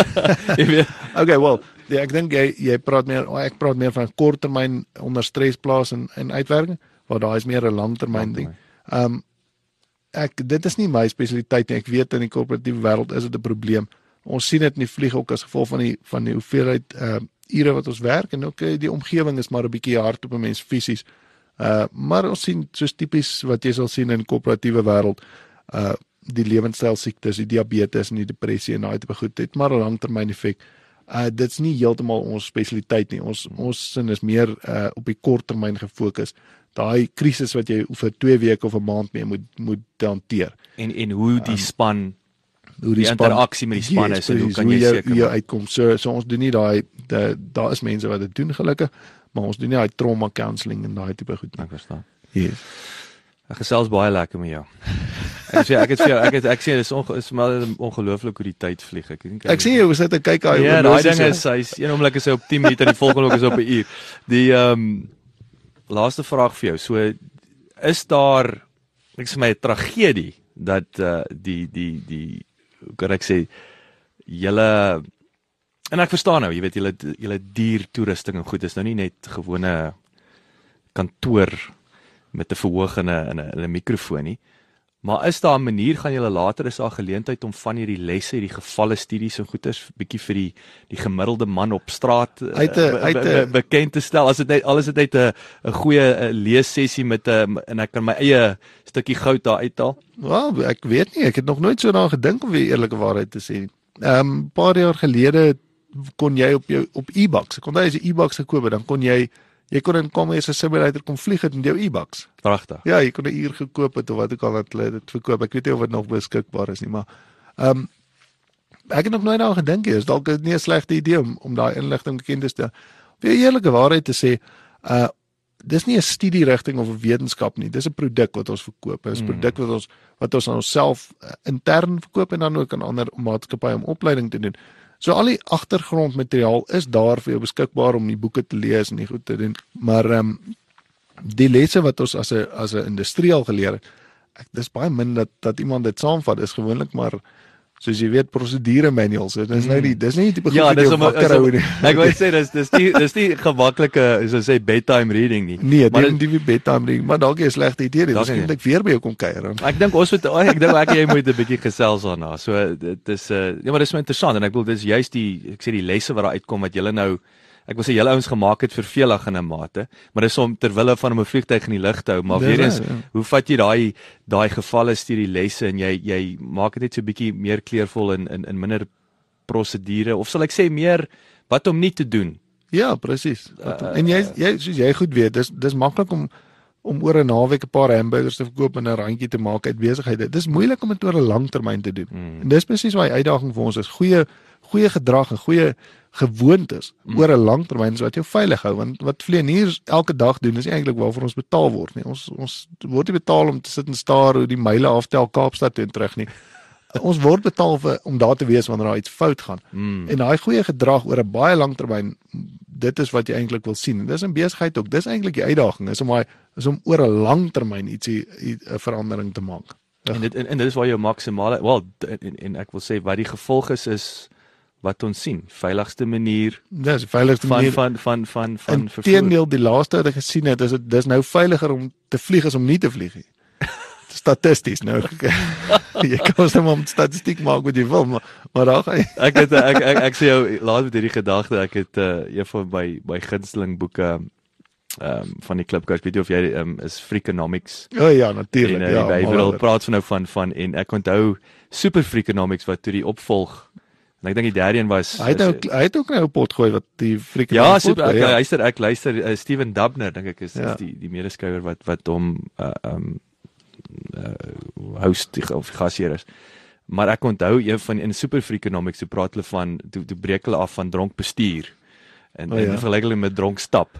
jy weet. Okay, wel, ja, ek dink jy jy praat meer oh, ek praat meer van korttermyn onder stres plaas en en uitwerking, waar daai is meer 'n langtermyn ding. Ehm um, ek dit is nie my spesialiteit nie. Ek weet in die korporatiewe wêreld is dit 'n probleem. Ons sien dit in die vlieg ook as gevolg van die van die hoeveelheid uh, ure wat ons werk en ook eh, die omgewing is maar 'n bietjie hard op 'n mens fisies. Uh maar ons sien soos tipies wat jy sal sien in korporatiewe wêreld uh die lewenstyl siektes, die diabetes en die depressie en daai tipe goed het maar 'n langtermyn effek. Uh dit's nie heeltemal ons spesialiteit nie. Ons ons sin is meer uh op die korttermyn gefokus. Daai krisis wat jy vir 2 weke of 'n maand mee moet moet hanteer. En en hoe die span Hoe Die interaksie met die span is en hoe precies, kan jy jou, seker hoe jou maak? uitkom. So so ons doen nie daai da- daar is mense wat dit doen gelukkig, maar ons doen nie daai trauma counselling en daai tipe goed nie. ek verstaan. Yes. Ek gesels baie lekker met jou. Ek sê ek het vir jou ek het ek sê dis onge, is maar ongelooflik hoe die tyd vlieg. Ek dink Ek sien jy sit en kyk daai Ja, daai ding is hy's een oomblik is hy op 10 minute en die volgende oomblik is op 'n uur. Die ehm um, laaste vraag vir jou. So is daar ek sê my 'n tragedie dat uh die die die hoe kan ek sê julle en ek verstaan nou, jy weet julle julle duur toerusting en goed is nou nie net gewone kantoor met 'n verhoog en 'n 'n- 'n mikrofoon nie. Maar is daar 'n manier gaan julle later is daar geleentheid om van hierdie lesse, hierdie gevalle studies en goeters bietjie vir die die gemiddelde man op straat eh, Uit be- uit be- 'n- bekend te stel as dit net alles dit net 'n 'n goeie eh, leessessie met 'n en ek kan my eie stukkie goud daar uithaal. Wel, ek weet nie, ek het nog nooit so daaraan gedink om weer eerlike waarheid te sê. Ehm 'n paar jaar gelede kon jy op jou op e-bucks, kon jy as jy e-bucks gekoop het, dan kon jy jy kon in kom as 'n simulator kom vlieg het met jou e-bucks. Pragtig. Ja, jy kon 'n uur gekoop het of wat ook al wat hulle dit verkoop. Ek weet nie of dit nog beskikbaar is nie, maar ehm um, ek het nog nooit daaraan gedink nie. Is dalk nie 'n slegte idee om om daai inligting bekend te stel. Vir eerlike waarheid te sê, uh dis nie 'n studie rigting of 'n wetenskap nie. Dis 'n produk wat ons verkoop. Dis 'n Mm. produk wat ons wat ons aan onsself uh, intern verkoop en dan ook aan ander maatskappye om opleiding te doen. So al die agtergrondmateriaal is daar vir jou beskikbaar om die boeke te lees en die goed te doen. Maar ehm um, die lesse wat ons as 'n as 'n industrie al geleer het, ek dis baie min dat dat iemand dit saamvat. Dis gewoonlik maar soos jy weet prosedure manuals. So, dis nou die dis nie die tipe goed Ja, wat om wakker hou nie. Ek wou sê dis dis nie dis nie gemaklike soos sê bedtime reading nie. Nee, Maar dit die bedtime ding, maar dalk is 'n slegte idee. Nie. moet ek weer by jou kom kuier. Ek dink ons moet ek dink ek jy moet 'n bietjie gesels daarna. So dit is uh ja, maar dis so interessant en ek bedoel dis juist die ek sê die lesse wat daar uitkom wat julle nou ek wil sê julle ouens gemaak het vervelig in 'n mate, maar dis om ter wille van om 'n vliegtyg in die lug te hou, maar weer eens, reg, ja. hoe vat jy daai daai gevalle stuur die lesse en jy jy maak dit net so bietjie meer kleurvol in in in minder prosedure of sal ek sê meer wat om nie te doen. Ja, presies. Uh, en jy jy soos jy goed weet, dis dis maklik om om oor 'n naweek 'n paar hamburgers te verkoop en 'n randjie te maak uit besighede. Dis moeilik om dit oor 'n lang termyn te doen. Mm. En dis presies waar die uitdaging vir ons is. Goeie goeie gedrag en goeie gewoontes Mm. oor 'n lang termyn is wat jou veilig hou want wat vleieniers elke dag doen is eintlik waarvoor ons betaal word nie. Ons ons word nie betaal om te sit en staar hoe die myle aftel Kaapstad toe en terug nie. ons word betaal vir om daar te wees wanneer daar iets fout gaan. Mm. En daai goeie gedrag oor 'n baie lang termyn, dit is wat jy eintlik wil sien. En dis in besigheid ook. Dis eintlik die uitdaging is om daai is om oor 'n lang termyn ietsie 'n verandering te maak. En dit en, en dit is waar jou maksimale wel en, en ek wil sê wat die gevolg is is wat ons sien, veiligste manier Dis die veiligste van manier. van van van van Inteendeel, die laaste wat ek gesien het, is dit dis nou veiliger om te vlieg as om nie te vlieg nie. Statisties nou. jy kan ons nou met statistiek maak wat jy wil, maar maar daar gaan jy. Ek het ek ek, ek sê jou laat met hierdie gedagte ek het uh, een van my my gunsteling boeke ehm um, van die klipcoach weet jy of jy um, is Freakonomics O oh, ja, en natuurlik. uh, Ja, die Bybel praat van nou van van en ek onthou Super Freakonomics wat toe die opvolg en ek dink die derde een was Hy het nou hy het ook nou 'n pot gooi wat die friek Ja, super ek ja. luister ek luister uh, Steven Dubner dink ek is, Ja. is die die medeskrywer wat wat hom uh, um uh, host die, of gasheer is. Maar ek onthou een van in Super Freakonomics toe praat hulle van toe, toe breek hulle af van dronk bestuur. En oh, ja. en vergelyk hulle met dronk stap.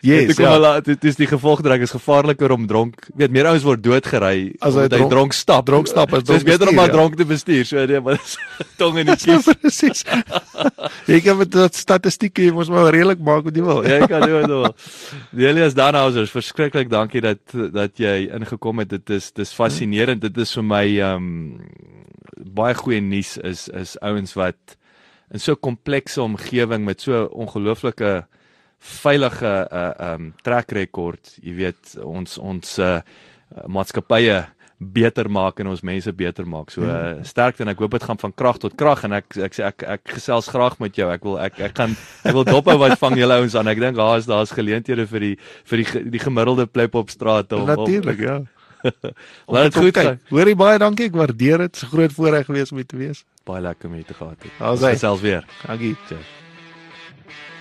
Yes, Dit kom ja. hulle dit is die gevolgdruk is gevaarliker om dronk, weet meer ouens word doodgery As hy dronk- dronk stap. dronk stap Dis dronk beter om maar ja. dronk te bestuur. So nee, maar dis tong in die Ja, kies. presies. jy kan met dat statistieke jy mos maar redelik maak wat jy wil. Ja, ek kan doen wat wil. Elias Danhauser, verskriklik dankie dat dat jy ingekom het. Dit is dis fascinerend. Dit is vir my um baie goeie nuus is is ouens wat in so 'n komplekse omgewing met so ongelooflike veilige uh um trek rekord, jy weet, ons ons uh maatskappye beter maak en ons mense beter maak. So uh, sterkte en ek hoop dit gaan van krag tot krag en ek ek sê ek, ek gesels graag met jou. Ek wil ek ek gaan ek wil dophou wat vang julle ouens aan. Ek dink daar is daar's geleenthede vir die vir die die gemiddelde plep op straat om Natuurlik, ja. Laat dit goed gaan. Hoorie baie dankie. Ek waardeer dit. 'n groot voorreg gewees om hier te wees. Baie lekker om hier te gehad het. Ons gesels weer. Dankie.